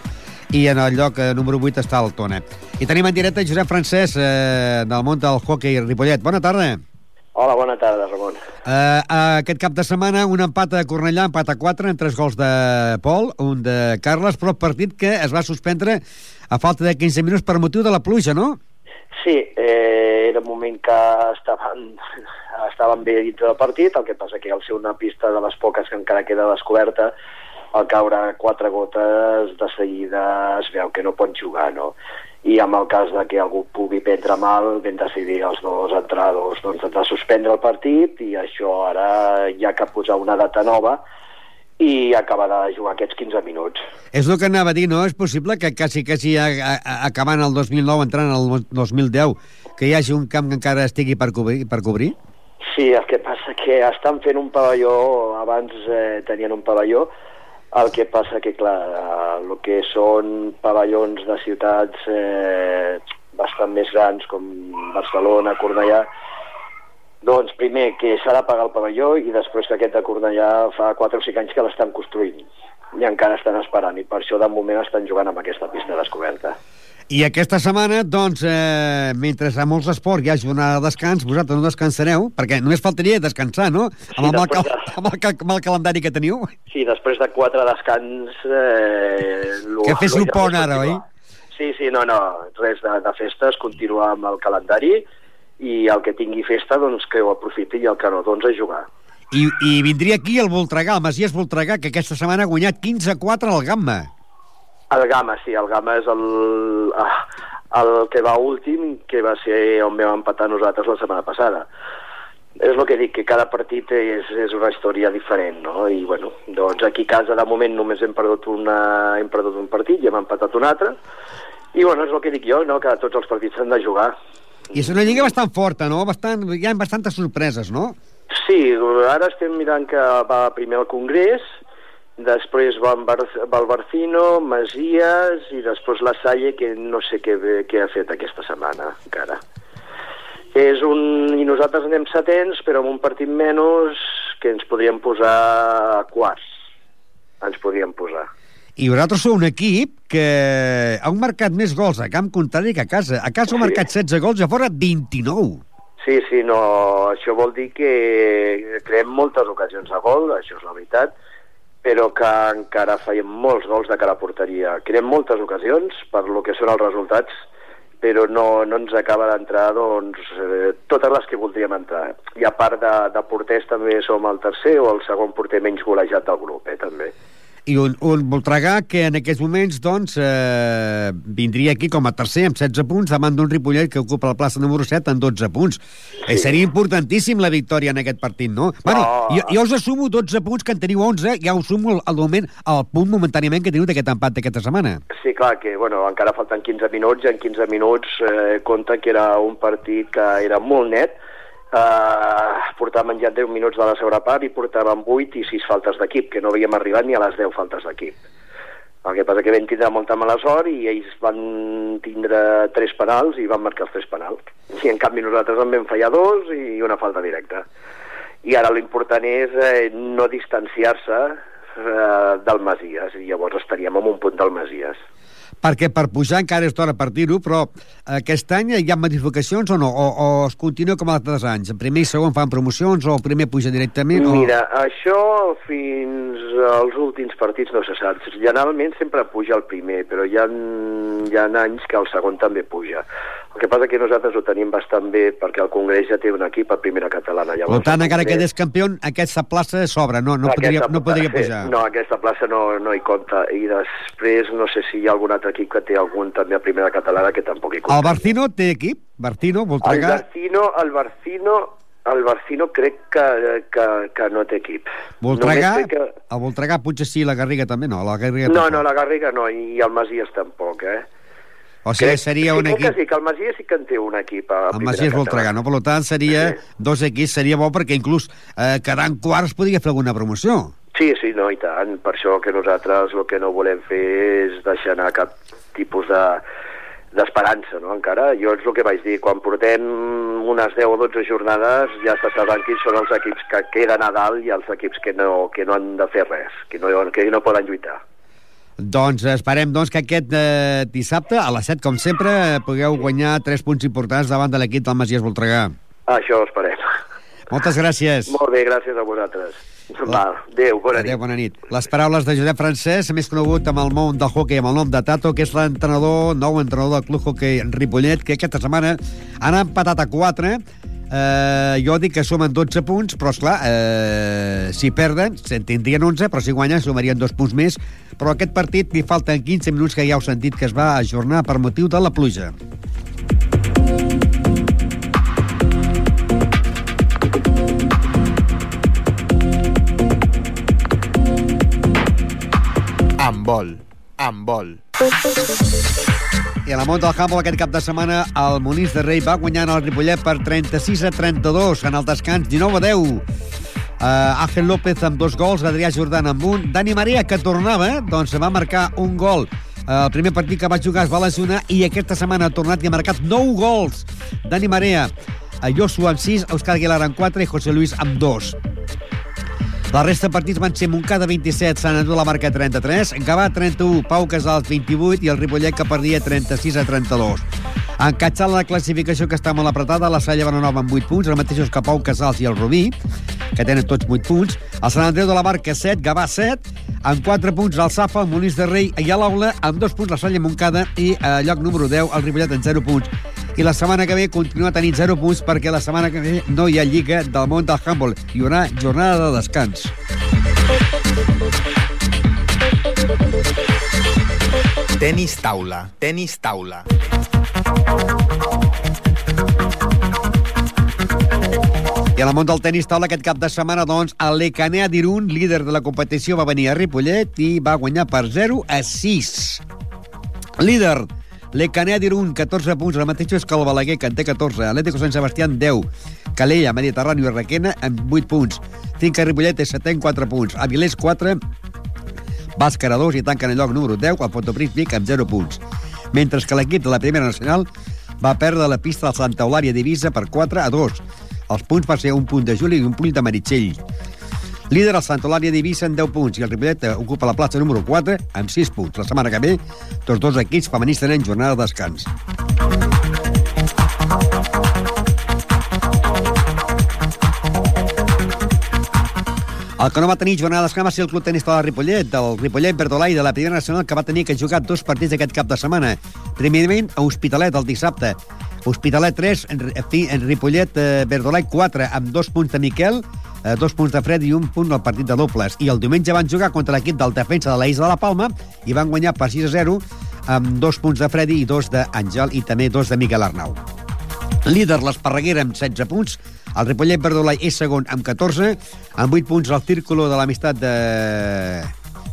i en el lloc eh, número 8 està el Tona. I tenim en directe Josep Francesc, eh, del món del hockey Ripollet. Bona tarda. Hola, bona tarda, Ramon. Uh, aquest cap de setmana un empat a Cornellà, empat a 4, amb tres gols de Pol, un de Carles, però partit que es va suspendre a falta de 15 minuts per motiu de la pluja, no? Sí, eh, era un moment que estaven, [LAUGHS] estaven bé dintre del partit, el que passa que al ser una pista de les poques que encara queda descoberta, al caure quatre gotes de seguida es veu que no pot jugar, no? I en el cas de que algú pugui prendre mal, ben decidir els dos entrenadors doncs, de suspendre el partit i això ara hi ha que posar una data nova i acabar de jugar aquests 15 minuts. És el que anava a dir, no? És possible que quasi, quasi a, a, a, acabant el 2009, entrant el 2010, que hi hagi un camp que encara estigui per cobrir? Per cobrir? Sí, el que passa que estan fent un pavelló, abans eh, tenien un pavelló, el que passa que, clar, el que són pavellons de ciutats eh, bastant més grans, com Barcelona, Cornellà, doncs primer que s'ha de pagar el pavelló i després que aquest de Cornellà fa 4 o 5 anys que l'estan construint i encara estan esperant i per això de moment estan jugant amb aquesta pista descoberta. I aquesta setmana, doncs, eh, mentre a molts esports hi ha jornada de descans, vosaltres no descansareu, perquè només faltaria descansar, no? Sí, amb, el, després de... amb, el, amb el calendari que teniu. Sí, després de quatre descans... Eh, lo, que fes un pont ara, oi? Sí, sí, no, no, res de, de festes, continuar amb el calendari i el que tingui festa, doncs que ho aprofiti i el que no, doncs a jugar. I, i vindria aquí el Voltregà, el Masies Voltregà, que aquesta setmana ha guanyat 15-4 al Gamma. El Gama, sí, el Gama és el, ah, el que va últim, que va ser on vam empatar nosaltres la setmana passada. És el que dic, que cada partit és, és una història diferent, no? I, bueno, doncs aquí a casa, de moment, només hem perdut, una, hem perdut un partit i hem empatat un altre. I, bueno, és el que dic jo, no?, que tots els partits s'han de jugar. I és una lliga bastant forta, no? Bastant, hi ha bastantes sorpreses, no? Sí, ara estem mirant que va primer al Congrés, després va, en Bar va el Barcino, Masies i després la Salle, que no sé què, què ha fet aquesta setmana encara. És un... I nosaltres anem setents, però amb un partit menys que ens podríem posar a quarts. Ens podríem posar. I vosaltres sou un equip que heu marcat més gols a camp contrari que a casa. A casa heu Sí. marcat 16 gols i a fora 29. Sí, sí, no, això vol dir que creem moltes ocasions de gol, això és la veritat, però que encara fèiem molts gols de cara a porteria. Creem moltes ocasions per lo que són els resultats, però no, no ens acaba d'entrar doncs, eh, totes les que voldríem entrar. I a part de, de porters també som el tercer o el segon porter menys golejat del grup, eh, també. I un, un Voltregà que en aquests moments doncs, eh, vindria aquí com a tercer amb 16 punts davant d'un Ripollet que ocupa la plaça número 7 amb 12 punts. Sí. Eh, seria importantíssim la victòria en aquest partit, no? Bueno, jo, jo us assumo 12 punts que en teniu 11, ja us sumo al, al moment, al punt momentàniament que teniu d'aquest empat d'aquesta setmana. Sí, clar, que bueno, encara falten 15 minuts i en 15 minuts eh, compta que era un partit que era molt net, eh, portàvem ja 10 minuts de la segona part i portàvem 8 i 6 faltes d'equip, que no havíem arribat ni a les 10 faltes d'equip. El que passa que vam tindre molta mala sort i ells van tindre 3 penals i van marcar els 3 penals. I en canvi nosaltres en vam fallar dos i una falta directa. I ara l'important és eh, no distanciar-se eh, del Masies, i llavors estaríem en un punt del Masies. Perquè per pujar encara és d'hora partir-ho, però aquest any hi ha modificacions o no? O, o es continua com altres anys? El primer i segon fan promocions o el primer puja directament? O... Mira, això fins als últims partits no se sap. Generalment sempre puja el primer, però hi ha, hi ha anys que el segon també puja. El que passa que nosaltres ho tenim bastant bé perquè el Congrés ja té un equip a primera catalana. Per Llavors, tant, el encara que quedés campió, aquesta plaça s'obre, no, no, podria, Aquesta- no podria pujar. No, aquesta plaça no, no hi compta. I després no sé si hi ha algun altre equip que té algun també a primera catalana que tampoc hi compta. El Barcino té equip? Barcino, El Voltregà? Barcino, el Barcino, el Barcino crec que, que, que no té equip. Voltregà? Que... El Voltregà potser sí, la Garriga també no. La Garriga No, tampoc. no, la Garriga no, i el Masies tampoc, eh? O sigui, seria sí, un crec equip... Que sí, que el Masies sí que en té un equip a El Masies Voltregà, no? Per tant, seria dos equips, seria bo perquè inclús eh, quedant quarts podria fer alguna promoció. Sí, sí, no, i tant. Per això que nosaltres el que no volem fer és deixar anar cap tipus de d'esperança, no, encara. Jo és el que vaig dir, quan portem unes 10 o 12 jornades ja està sabent quins són els equips que queden a dalt i els equips que no, que no han de fer res, que no, que no poden lluitar. Doncs esperem doncs, que aquest eh, dissabte, a les 7, com sempre, pugueu guanyar 3 punts importants davant de l'equip del Masies Voltregà. Això ho esperem. Moltes gràcies. Molt bé, gràcies a vosaltres. Va, adéu, bona nit. Adéu, bona nit. Les paraules de Josep Francesc, més conegut amb el món del hockey amb el nom de Tato, que és l'entrenador, nou entrenador del Club Hockey Ripollet, que aquesta setmana han empatat a 4. Eh, jo dic que sumen 12 punts, però, esclar, eh, si perden, se'n tindrien 11, però si guanyen sumarien dos punts més. Però aquest partit li falten 15 minuts que ja heu sentit que es va ajornar per motiu de la pluja. Vol, amb vol. I a la Mont del Humble aquest cap de setmana el Molins de Rei va guanyant el Ripollet per 36 a 32 en el descans 19 a 10. Uh, Ángel López amb dos gols, Adrià Jordan amb un. Dani Maria, que tornava, doncs va marcar un gol. Uh, el primer partit que va jugar es va lesionar i aquesta setmana ha tornat i ha marcat 9 gols. Dani Marea, Joshua amb 6, Òscar Aguilar amb 4 i José Luis amb 2. La resta de partits van ser Montcada 27, Sant Andreu la marca 33, Gavà 31, Pau Casals 28 i el Ripollet que perdia 36 a 32. Encatxant la classificació que està molt apretada, la Salla Bonanova amb 8 punts, els mateixos que Pau Casals i el Rubí, que tenen tots 8 punts. El Sant Andreu de la Barca 7, Gavà 7, amb 4 punts el Safa, el Molins de Rei i l'Aula, amb 2 punts la Salla Montcada i a lloc número 10 el Ripollet amb 0 punts. I la setmana que ve continua tenint 0 punts perquè la setmana que ve no hi ha Lliga del món del handball. Hi haurà jornada de descans. Tenis taula, tenis taula. I a la món del tenis taula aquest cap de setmana, doncs, Lecanea d'Irun, líder de la competició, va venir a Ripollet i va guanyar per 0 a 6. Líder, Lecanea d'Irun, 14 punts, el mateix és que el Balaguer, que en té 14. Atlético Sant Sebastián, 10. Calella, Mediterrani i Requena, amb 8 punts. Finca Ripollet és 7 amb 4 punts. Avilés, 4. Bàscara, 2 i tanquen el lloc número 10, el Fotopris Vic, amb 0 punts. Mentre que l'equip de la Primera Nacional va perdre la pista del Santa Eulària d'Ivissa per 4 a 2. Els punts va ser un punt de Juli i un punt de Meritxell. Líder el Sant Eulària d'Ivissa amb 10 punts i el Ripollet ocupa la plaça número 4 amb 6 punts. La setmana que ve, tots dos equips femenins tenen jornada de descans. El que no va tenir jornada d'escam va ser el club tenis de la Ripollet, del Ripollet Verdolai de la Primera Nacional, que va tenir que jugar dos partits aquest cap de setmana. Primerament, a Hospitalet, el dissabte. Hospitalet 3, en, en Ripollet eh, Verdolai 4, amb dos punts de Miquel, eh, dos punts de Fred i un punt al partit de dobles. I el diumenge van jugar contra l'equip del defensa de la Isla de la Palma i van guanyar per 6 a 0 amb dos punts de Freddy i dos d'Àngel i també dos de Miquel Arnau. Líder l'Esparreguera amb 16 punts, el Ripollet Verdolai és segon amb 14, amb 8 punts el Círculo de l'Amistat de,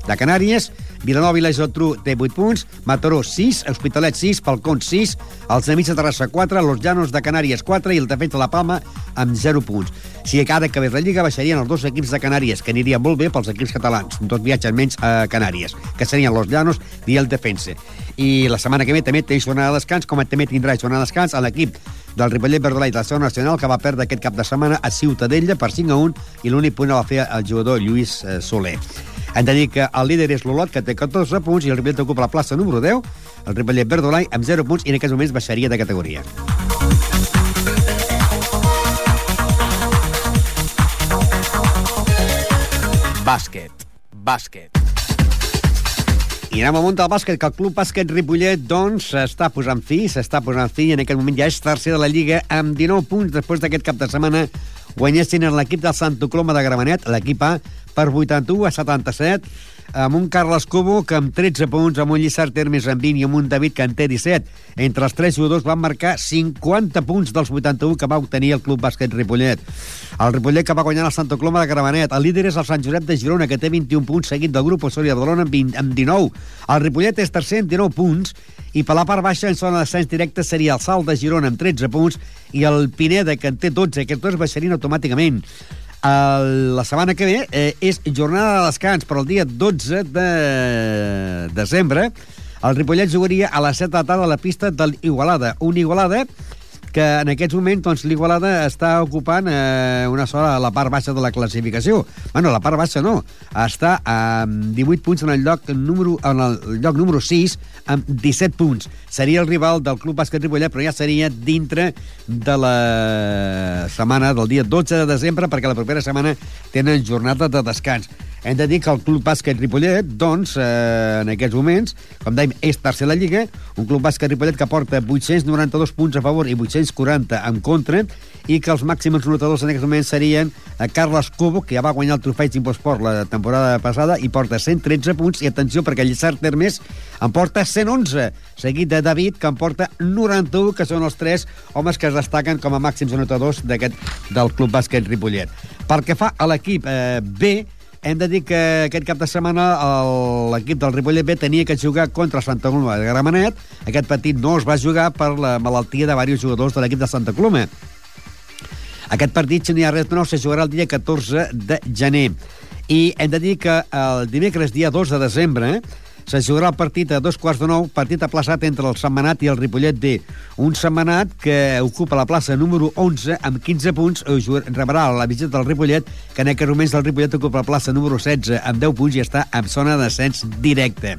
de Canàries, Vilanova i la Geltrú té 8 punts, Mataró 6, Hospitalet 6, Falcón 6, els Amics de Terrassa 4, Los Llanos de Canàries 4 i el Defensa de la Palma amb 0 punts. Si cada que ve la Lliga baixarien els dos equips de Canàries, que aniria molt bé pels equips catalans, dos viatges menys a Canàries, que serien Los Llanos i el Defensa. I la setmana que ve també té jornada de descans, com també tindrà jornada de descans a l'equip del Ripollet Verdolai de la segona nacional que va perdre aquest cap de setmana a Ciutadella per 5 a 1 i l'únic punt el va fer el jugador Lluís eh, Soler. Hem de dir que el líder és l'Olot, que té 14 punts, i el Ripollet ocupa la plaça número 10, el Ripollet Verdolai amb 0 punts i en aquests moments baixaria de categoria. Bàsquet, bàsquet. I anem al bàsquet, que el Club Bàsquet Ripollet, doncs, s'està posant fi, s'està posant fi, i en aquest moment ja és tercer de la Lliga, amb 19 punts després d'aquest cap de setmana guanyessin en l'equip del Santo Coloma de Gramenet, l'equip A, per 81 a 77, amb un Carles Cubo que amb 13 punts, amb un Lliçard Termes amb 20 i amb un David que en té 17. Entre els tres jugadors van marcar 50 punts dels 81 que va obtenir el Club Bàsquet Ripollet. El Ripollet que va guanyar el Santo Coloma de Gramenet. El líder és el Sant Josep de Girona, que té 21 punts, seguit del grup Osoria de Badalona amb, 20, amb 19. El Ripollet és tercer amb 19 punts i per la part baixa, en zona d'ascens directe, seria el Salt de Girona amb 13 punts i el Pineda, que en té 12. Aquests dos baixarien automàticament. El, la setmana que ve eh, és jornada de descans, però el dia 12 de desembre el Ripollet jugaria a les 7 de la tarda a la pista de l'Igualada. Un Igualada que en aquests moments doncs, l'Igualada està ocupant eh, una sola la part baixa de la classificació. Bueno, la part baixa no. Està amb 18 punts en el lloc número, en el lloc número 6 amb 17 punts. Seria el rival del Club Bàsquet Ripollet, però ja seria dintre de la setmana del dia 12 de desembre, perquè la propera setmana tenen jornada de descans. Hem de dir que el Club Bàsquet Ripollet, doncs, eh, en aquests moments, com dèiem, és tercer la Lliga, un Club Bàsquet Ripollet que porta 892 punts a favor i 840 en contra, i que els màxims notadors en aquests moments serien a Carles Cobo, que ja va guanyar el trofeig d'Imposport la temporada passada i porta 113 punts, i atenció, perquè el Lliçard Termes en porta 111, seguit de David, que en porta 91, que són els tres homes que es destaquen com a màxims anotadors del Club Bàsquet Ripollet. Pel que fa a l'equip eh, B, hem de dir que aquest cap de setmana l'equip del Ripollet B tenia que jugar contra Santa Coloma de Gramenet. Aquest partit no es va jugar per la malaltia de diversos jugadors de l'equip de Santa Coloma. Aquest partit, si no hi ha res nou, se jugarà el dia 14 de gener. I hem de dir que el dimecres, dia 2 de desembre, eh, se jugarà el partit a dos quarts de nou, partit aplaçat entre el Setmanat i el Ripollet D. Un Setmanat que ocupa la plaça número 11 amb 15 punts, rebrà la visita del Ripollet, que en aquest moments el Ripollet ocupa la plaça número 16 amb 10 punts i està en zona de descens directe.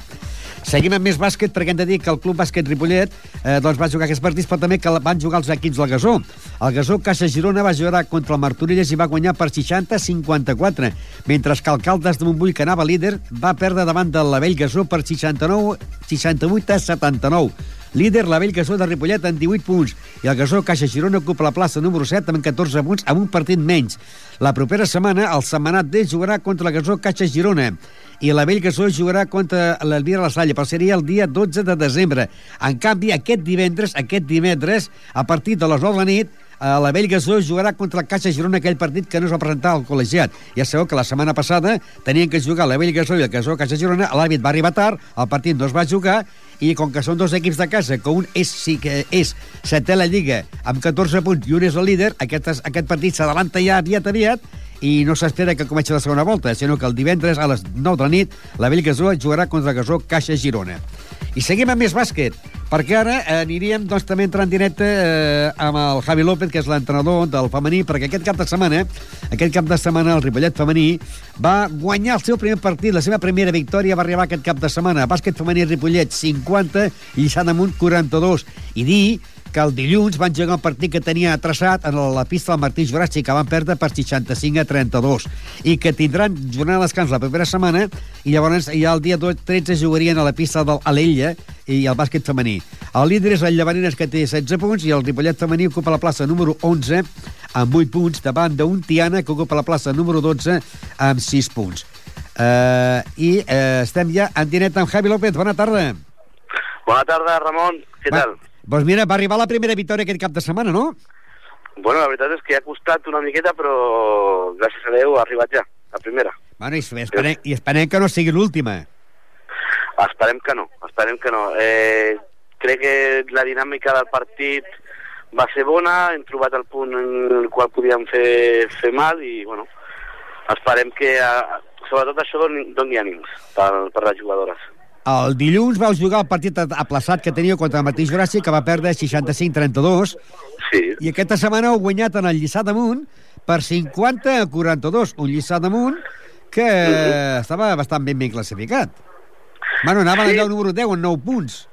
Seguim amb més bàsquet perquè hem de dir que el Club Bàsquet Ripollet eh, doncs va jugar aquests partits, però també que van jugar els equips del Gasó. El Gasó Caixa Girona va jugar contra el Martorelles i va guanyar per 60-54, mentre que el Caldes de Montbui, que anava líder, va perdre davant del Lavell Gasó per 69 68-79. Líder Lavell Gasó de Ripollet amb 18 punts i el Gasó Caixa Girona ocupa la plaça número 7 amb 14 punts amb un partit menys. La propera setmana el Setmanat D jugarà contra el Gasó Caixa Girona i la Vell Gasó jugarà contra l'Elvira La Salle, però seria el dia 12 de desembre. En canvi, aquest divendres, aquest divendres, a partir de les 9 de la nit, eh, la Vell Gasó jugarà contra el Caixa Girona, aquell partit que no es va presentar al col·legiat. Ja sabeu que la setmana passada tenien que jugar la Vell Gasó i el Gasó Caixa Girona, l'àrbit va arribar tard, el partit no es va jugar, i com que són dos equips de casa, que un és, sí que és setè la Lliga amb 14 punts i un és el líder, aquest, aquest partit s'adalanta ja aviat aviat i no s'espera que comenci la segona volta, sinó que el divendres a les 9 de la nit la Vell Gasó jugarà contra el Gasó Caixa Girona. I seguim amb més bàsquet, perquè ara aniríem doncs, també a entrar en directe eh, amb el Javi López, que és l'entrenador del femení, perquè aquest cap de setmana, aquest cap de setmana el Ripollet femení va guanyar el seu primer partit, la seva primera victòria va arribar aquest cap de setmana. Bàsquet femení Ripollet 50, Lliçà d'Amunt 42. I dir que el dilluns van jugar un partit que tenia traçat en la pista del Martí Juràstic, que van perdre per 65 a 32, i que tindran jornada de descans la propera setmana, i llavors ja el dia 2, 13 jugarien a la pista del Alella i el bàsquet femení. El líder és el Llavanines, que té 16 punts, i el Ripollet femení ocupa la plaça número 11 amb 8 punts, davant d'un Tiana, que ocupa la plaça número 12 amb 6 punts. Uh, I uh, estem ja en directe amb Javi López. Bona tarda. Bona tarda, Ramon. Què Va- tal? Doncs mira, va arribar la primera victòria aquest cap de setmana, no? Bueno, la veritat és que ha costat una miqueta, però gràcies a Déu ha arribat ja, la primera. Bueno, i esperem, i esperem que no sigui l'última. Esperem que no, esperem que no. Eh, crec que la dinàmica del partit va ser bona, hem trobat el punt en el qual podíem fer, fer mal i, bueno, esperem que, eh, sobretot això doni, doni ànims per, per les jugadores. El dilluns vau jugar el partit aplaçat que tenia contra el Martí Juràssic, que va perdre 65-32. Sí. I aquesta setmana heu guanyat en el Lliçà d'Amunt per 50 a 42. Un Lliçà d'Amunt que estava bastant ben ben classificat. Bueno, anava Sí. al lloc número 10 amb 9 punts.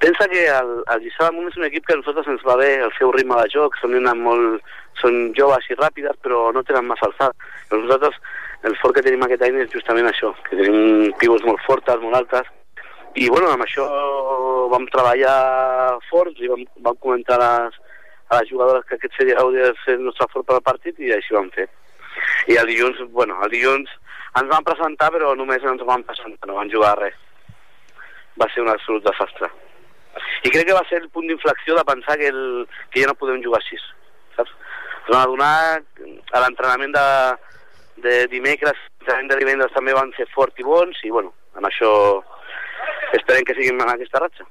Pensa que el, el Lliçà d'Amunt és un equip que a nosaltres ens va bé el seu ritme de joc, són, molt, són joves i ràpides, però no tenen massa alçat. Nosaltres, el fort que tenim aquest any és justament això, que tenim pivots molt fortes, molt altes, i bueno, amb això vam treballar forts i vam, vam comentar a les, a les jugadores que aquest seria hauria de ser el nostre fort per al partit i així vam fer. I el dilluns, bueno, el dilluns ens van presentar, però només ens van presentar, no van jugar res. Va ser un absolut desastre. I crec que va ser el punt d'inflexió de pensar que, el, que ja no podem jugar així, saps? Ens van adonar a l'entrenament de, de dimecres, de divendres també van ser fort i bons, i bueno, amb això esperem que siguin en aquesta ratxa.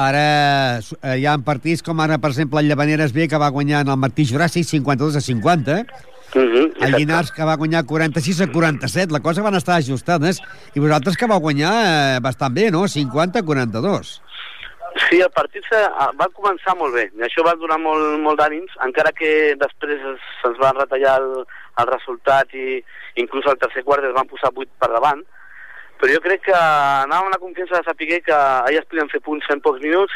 Ara eh, hi ha partits com ara, per exemple, el Llavaneres B, que va guanyar en el Martí Juràssic 52 a 50. Mm -hmm, El Llinars, que va guanyar 46 a 47. La cosa van estar ajustades. I vosaltres que vau guanyar eh, bastant bé, no? 50 a 42. Sí, el partit ah, va començar molt bé, i això va donar molt, molt d'ànims, encara que després es, se'ns van retallar el, el resultat i inclús al tercer quart es van posar 8 per davant, però jo crec que anàvem amb la confiança de saber que elles podien fer punts en pocs minuts.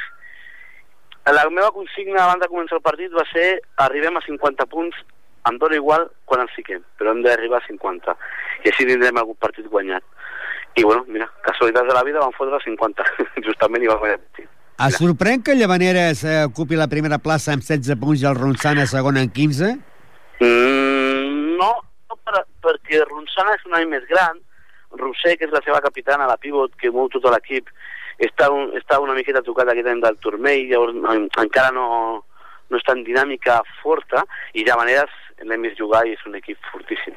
La meva consigna abans de començar el partit va ser arribem a 50 punts, em dóna igual quan ens fiquem, però hem d'arribar a 50, i així tindrem algun partit guanyat. I bueno, mira, casualitats de la vida van fotre 50, [LAUGHS] justament i vam guanyar el partit. Es sorprèn que el Llavaneres eh, ocupi la primera plaça amb 16 punts i el Ronçana segona amb 15? Mm, no, no per, perquè Ronçana és un any més gran, Roser, que és la seva capitana, la pivot que mou tot l'equip, està, un, està una miqueta tocat aquest any del turmell, llavors en, encara no, no està en dinàmica forta, i de maneres l'hem vist jugar i és un equip fortíssim.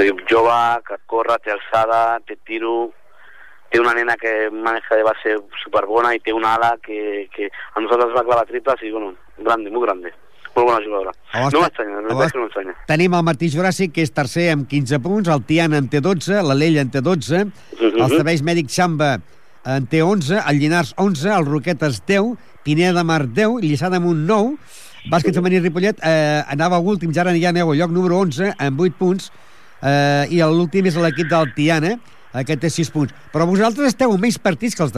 és jove, que corre, té alçada, té tiro, té una nena que maneja de base superbona i té una ala que, que a nosaltres va clavar triples i, bueno, grande, muy grande. Molt bona jugadora. Llavors, no m'estranya, no m'estranya. Tenim el Martí Juràssic, que és tercer amb 15 punts, el Tiana en té 12, l'Alella en té 12, Mhm. el Serveis Mèdic Xamba en té 11, el Llinars 11, el Roquetes 10, Pineda de Mar 10, Lliçà d'Amunt 9, Bàsquet femení Ripollet eh, anava últim, ja ara ja aneu al lloc número 11 amb 8 punts eh, i l'últim és l'equip del Tiana eh, que té 6 punts. Però vosaltres esteu amb menys partits que els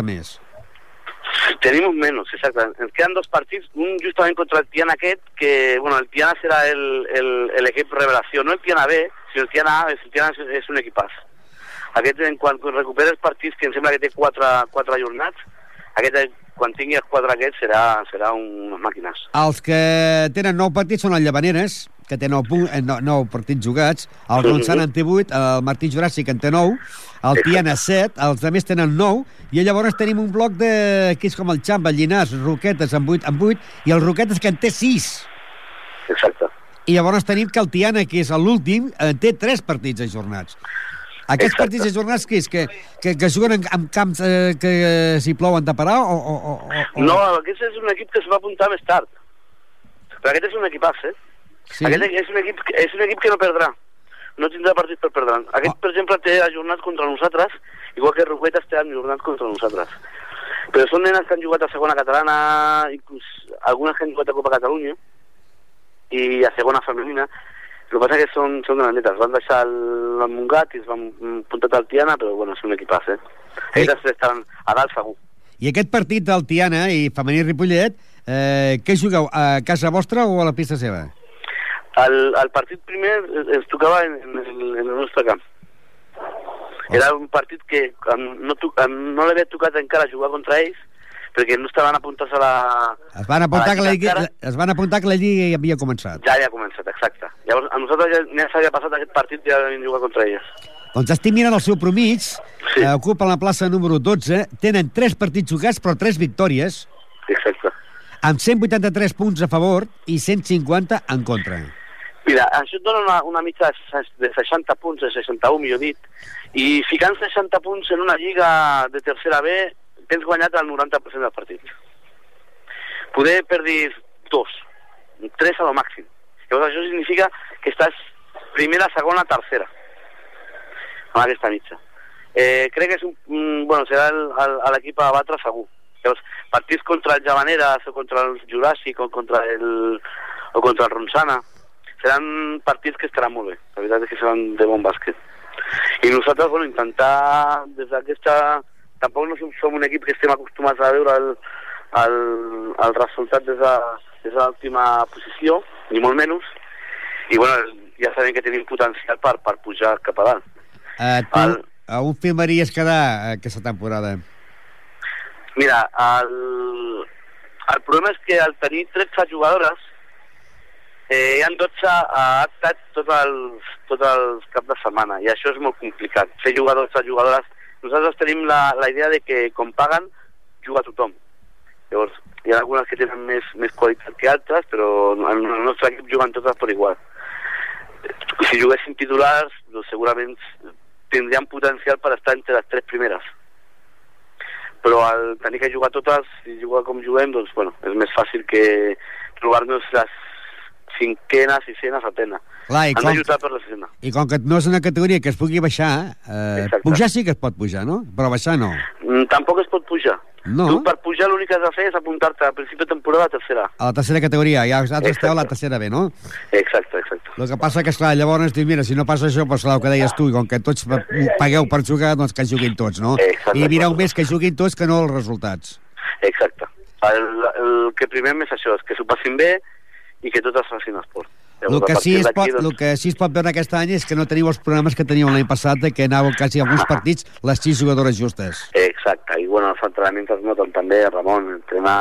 altres. Tenemos menos, exacto. Ens quedan dos partits, un justament contra el Tiana aquest, que, bueno, el Tiana serà el, el, el equip revelació, no el Tiana B, sinó el Tiana A, el Tiana és, és un equipàs. Aquest, quan recupera els partits, que em sembla que té quatre, quatre jornats, aquest, quan tingui els quatre aquests, serà, serà unes màquines. Els que tenen 9 partits són el Llavaneres, que té 9, punt, eh, 9 partits jugats, el. Ronçana en té 8, el Martí Juràssic en té 9, el Tiana 7, els altres tenen 9, i llavors tenim un bloc de que és com el Xamba, el Llinars, Roquetes amb 8, amb 8 i el Roquetes que en té 6. Exacte. I llavors tenim que el Tiana, que és l'últim, eh, té 3 partits ajornats. Aquests Exacte. partits ajornats, que és? Que, que, que juguen en, en camps eh, que eh, si plouen de parar o... o, o, o... No, aquest és un equip que es va apuntar més tard. Però aquest és un equipàs, eh? Sí. Aquest és un, equip, és un equip que no perdrà. No tindrà partit per perdre. Aquest, per exemple, té ajornat contra nosaltres, igual que Roquetes té ajornat contra nosaltres. Però són nenes que han jugat a segona catalana, inclús algunes que han jugat a Copa Catalunya, i a segona femenina. El que passa que són, són grandetes. Van deixar el, el Montgat i es van apuntar al Tiana, però bueno, és un equipàs, eh? Aquestes estaran a dalt segur. I aquest partit del Tiana i femení Ripollet, eh, què jugueu, a casa vostra o a la pista seva? El, el partit primer ens tocava en, en, el, en el nostre camp. Era un partit que no, no l'havia tocat encara jugar contra ells perquè no estaven apuntats a la... Es van apuntar, que la lliga es van apuntar que la lliga ja havia començat. Ja havia començat, exacte. Llavors, a nosaltres ja, ja s'havia passat aquest partit i ja havíem jugat contra ells. Doncs estic mirant el seu promig, sí. eh, ocupen la plaça número 12, tenen 3 partits jugats però 3 victòries, Exacte. amb 183 punts a favor i 150 en contra. Mira, això et dona una, una mitja de ses- de 60 punts, de 61, millor dit, i ficant 60 punts en una lliga de tercera B, tens guanyat el 90% dels partits. Poder perdir dos, tres a lo màxim. Llavors això significa que estàs primera, segona, tercera, amb aquesta mitja. Eh, crec que és un, bueno, serà l'equip a batre segur. Llavors, partits contra el Javaneres o contra el Juràssic o contra el, o contra el Ronsana, seran partits que estaran molt bé. La veritat és que seran de bon bàsquet. I nosaltres, bueno, intentar des d'aquesta... Tampoc no som, som un equip que estem acostumats a veure el, el, el resultat des de, des de l'última posició, ni molt menys. I, bueno, ja sabem que tenim potencial per, per pujar cap a dalt. Eh, tu, a on firmaries quedar eh, aquesta temporada? Mira, el, el problema és que al tenir 13 jugadores, eh, hi ha 12 adaptats tots els, tots els caps de setmana, i això és molt complicat. Fer jugar 12 jugadores... Nosaltres tenim la, la idea de que, com paguen, juga tothom. Llavors, hi ha algunes que tenen més, més qualitat que altres, però en el nostre equip juguen totes per igual. Si juguessin titulars, doncs segurament tindrien potencial per estar entre les tres primeres però al tenir que jugar totes i jugar com juguem, doncs, bueno, és més fàcil que trobar-nos les cinquena, sisena, setena. Clar, i Han com- de lluitar per la sisena. I com que no és una categoria que es pugui baixar, eh, Exacte. pujar sí que es pot pujar, no? Però baixar no. Mm, tampoc es pot pujar. No. Tu per pujar l'únic que has de fer és apuntar-te a principi de temporada a tercera. A la tercera categoria, ja vosaltres esteu a la Exacte. tercera B, no? Exacte, exacte. El que passa que, esclar, llavors dius, mira, si no passa això, clar, el que deies tu, i com que tots pa- pagueu per jugar, doncs que juguin tots, no? Exacte. I mireu més que juguin tots que no els resultats. Exacte. El, el que primer és això, és que s'ho passin bé i que totes facin esport. El Llavors, que, sí es pot, doncs, el que sí es pot veure aquest any és que no teniu els problemes que teníeu l'any passat, de que anàveu quasi a alguns partits les sis jugadores justes. Exacte, i bueno, els entrenaments es noten també, Ramon, entrenar,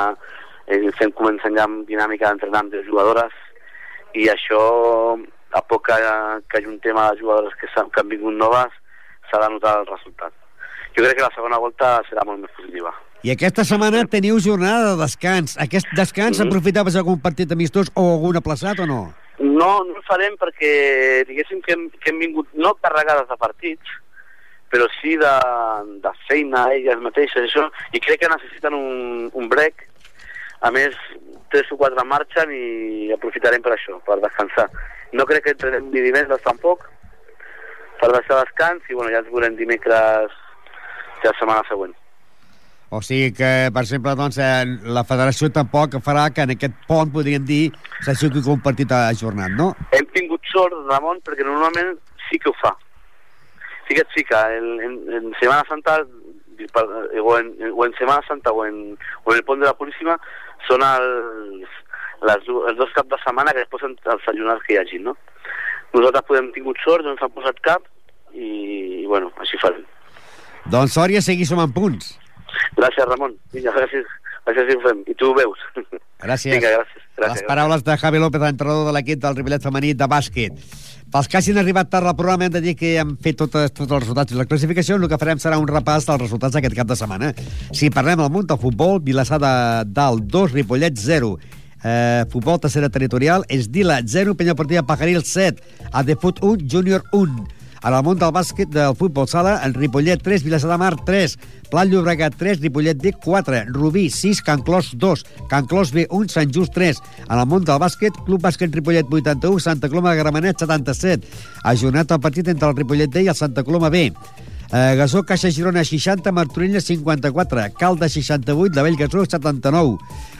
eh, estem començant ja amb dinàmica d'entrenar amb 10 jugadores, i això, a poc que, que ajuntem a les jugadores que, que han vingut noves, s'ha de notar el resultat. Jo crec que la segona volta serà molt més positiva. I aquesta setmana teniu jornada de descans. Aquest descans Mhm. aprofitaves algun partit amistós o algun aplaçat o no? No, no el farem perquè diguéssim que hem, que hem vingut no carregades de partits, però sí de, de feina elles mateixes, això, i crec que necessiten un, un break. A més, tres o quatre marxen i aprofitarem per això, per descansar. No crec que entrenem ni divendres tampoc, per deixar descans, i bueno, ja ens veurem dimecres de la setmana següent. O sigui que, per exemple, doncs, la federació tampoc farà que en aquest pont, podríem dir, s'hagi un partit ajornat, no? Hem tingut sort, Ramon, perquè normalment sí que ho fa. Sí que et fica. En, en, en Setmana Santa, eh, o en, o en Setmana Santa o en, o en el pont de la Puríssima, són els, les, els dos caps de setmana que es posen els ajunats que hi hagi, no? Nosaltres podem tingut sort, no ens han posat cap, i, i bueno, així farem. Doncs sort i a seguir som en punts. Gràcies, Ramon. Vinga, gràcies. Gràcies si ho fem. I tu ho veus. Gràcies. Vinga, gràcies. gràcies Les paraules de Javi López, entrenador de l'equip del Ripollet femení de bàsquet. Pels que hagin arribat tard al programa hem de dir que hem fet totes, tots els resultats i la classificació. El que farem serà un repàs dels resultats d'aquest cap de setmana. Si parlem del munt del futbol, Vilassar de Dalt 2, Ripollet 0. Eh, futbol tercera territorial, Esdila 0, Penyalportilla Pajaril 7, Adefut 1, Júnior 1. En el món del bàsquet del futbol sala, el Ripollet 3, Vilassar de Mar 3, Plat Llobregat 3, Ripollet D 4, Rubí 6, Can Clos 2, Can Clos B 1, Sant Just 3. En el món del bàsquet, Club Bàsquet Ripollet 81, Santa Coloma de Gramenet 77. Ajornat el partit entre el Ripollet D i el Santa Coloma B. Eh, Gasó, Caixa Girona 60, Martorella 54, Calda 68, La Vell Gasó 79,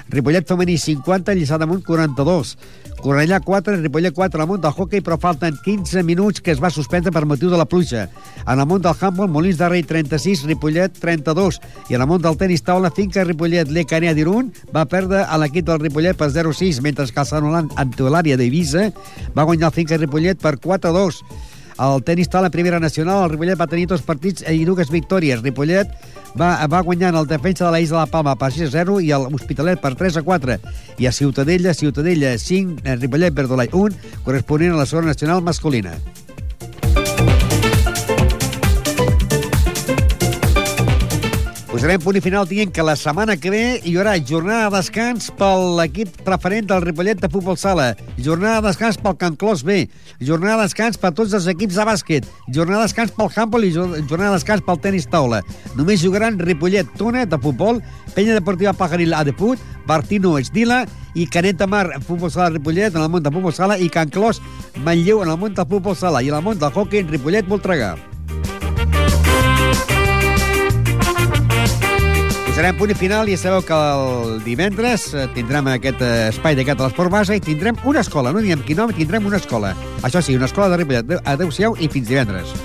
Ripollet femení 50, Lliçà d'Amunt 42, Cornellà 4, Ripollet 4, al món del hockey, però falten 15 minuts que es va suspendre per motiu de la pluja. En el món del handball, Molins de Rei 36, Ripollet 32, i en el món del tenis taula, Finca Ripollet, l'Ecanea d'Irun va perdre a l'equip del Ripollet per 0-6, mentre que el Sant Holand, Antolària d'Eivissa, va guanyar el Finca Ripollet per 4-2. El tenis taula primera nacional, el Ripollet va tenir dos partits i dues victòries. Ripollet va, va guanyar en el defensa de la de la Palma per 6 a 0 i l'Hospitalet per 3 a 4. I a Ciutadella, Ciutadella 5, eh, Ripollet Verdolai 1, corresponent a la zona nacional masculina. Posarem punt i final dient que la setmana que ve hi haurà jornada de descans per l'equip preferent del Ripollet de Futbol Sala, jornada de descans pel Can Clos B, jornada de descans per tots els equips de bàsquet, jornada de descans pel handball i jornada de descans pel tenis taula. Només jugaran Ripollet Tona de futbol, Penya Deportiva Pajaril Adeput, Bartino Esdila i Canet de Mar Futbol Sala Ripollet en el món de Futbol Sala i Can Clos Manlleu en el món de Futbol Sala i en el món del hockey Ripollet Voltregà. Posarem punt i final i ja sabeu que el divendres eh, tindrem aquest eh, espai d'aquest a l'Esport Base i tindrem una escola, no diem quin nom, tindrem una escola. Això sí, una escola de Ripollet. Adéu-siau i fins divendres.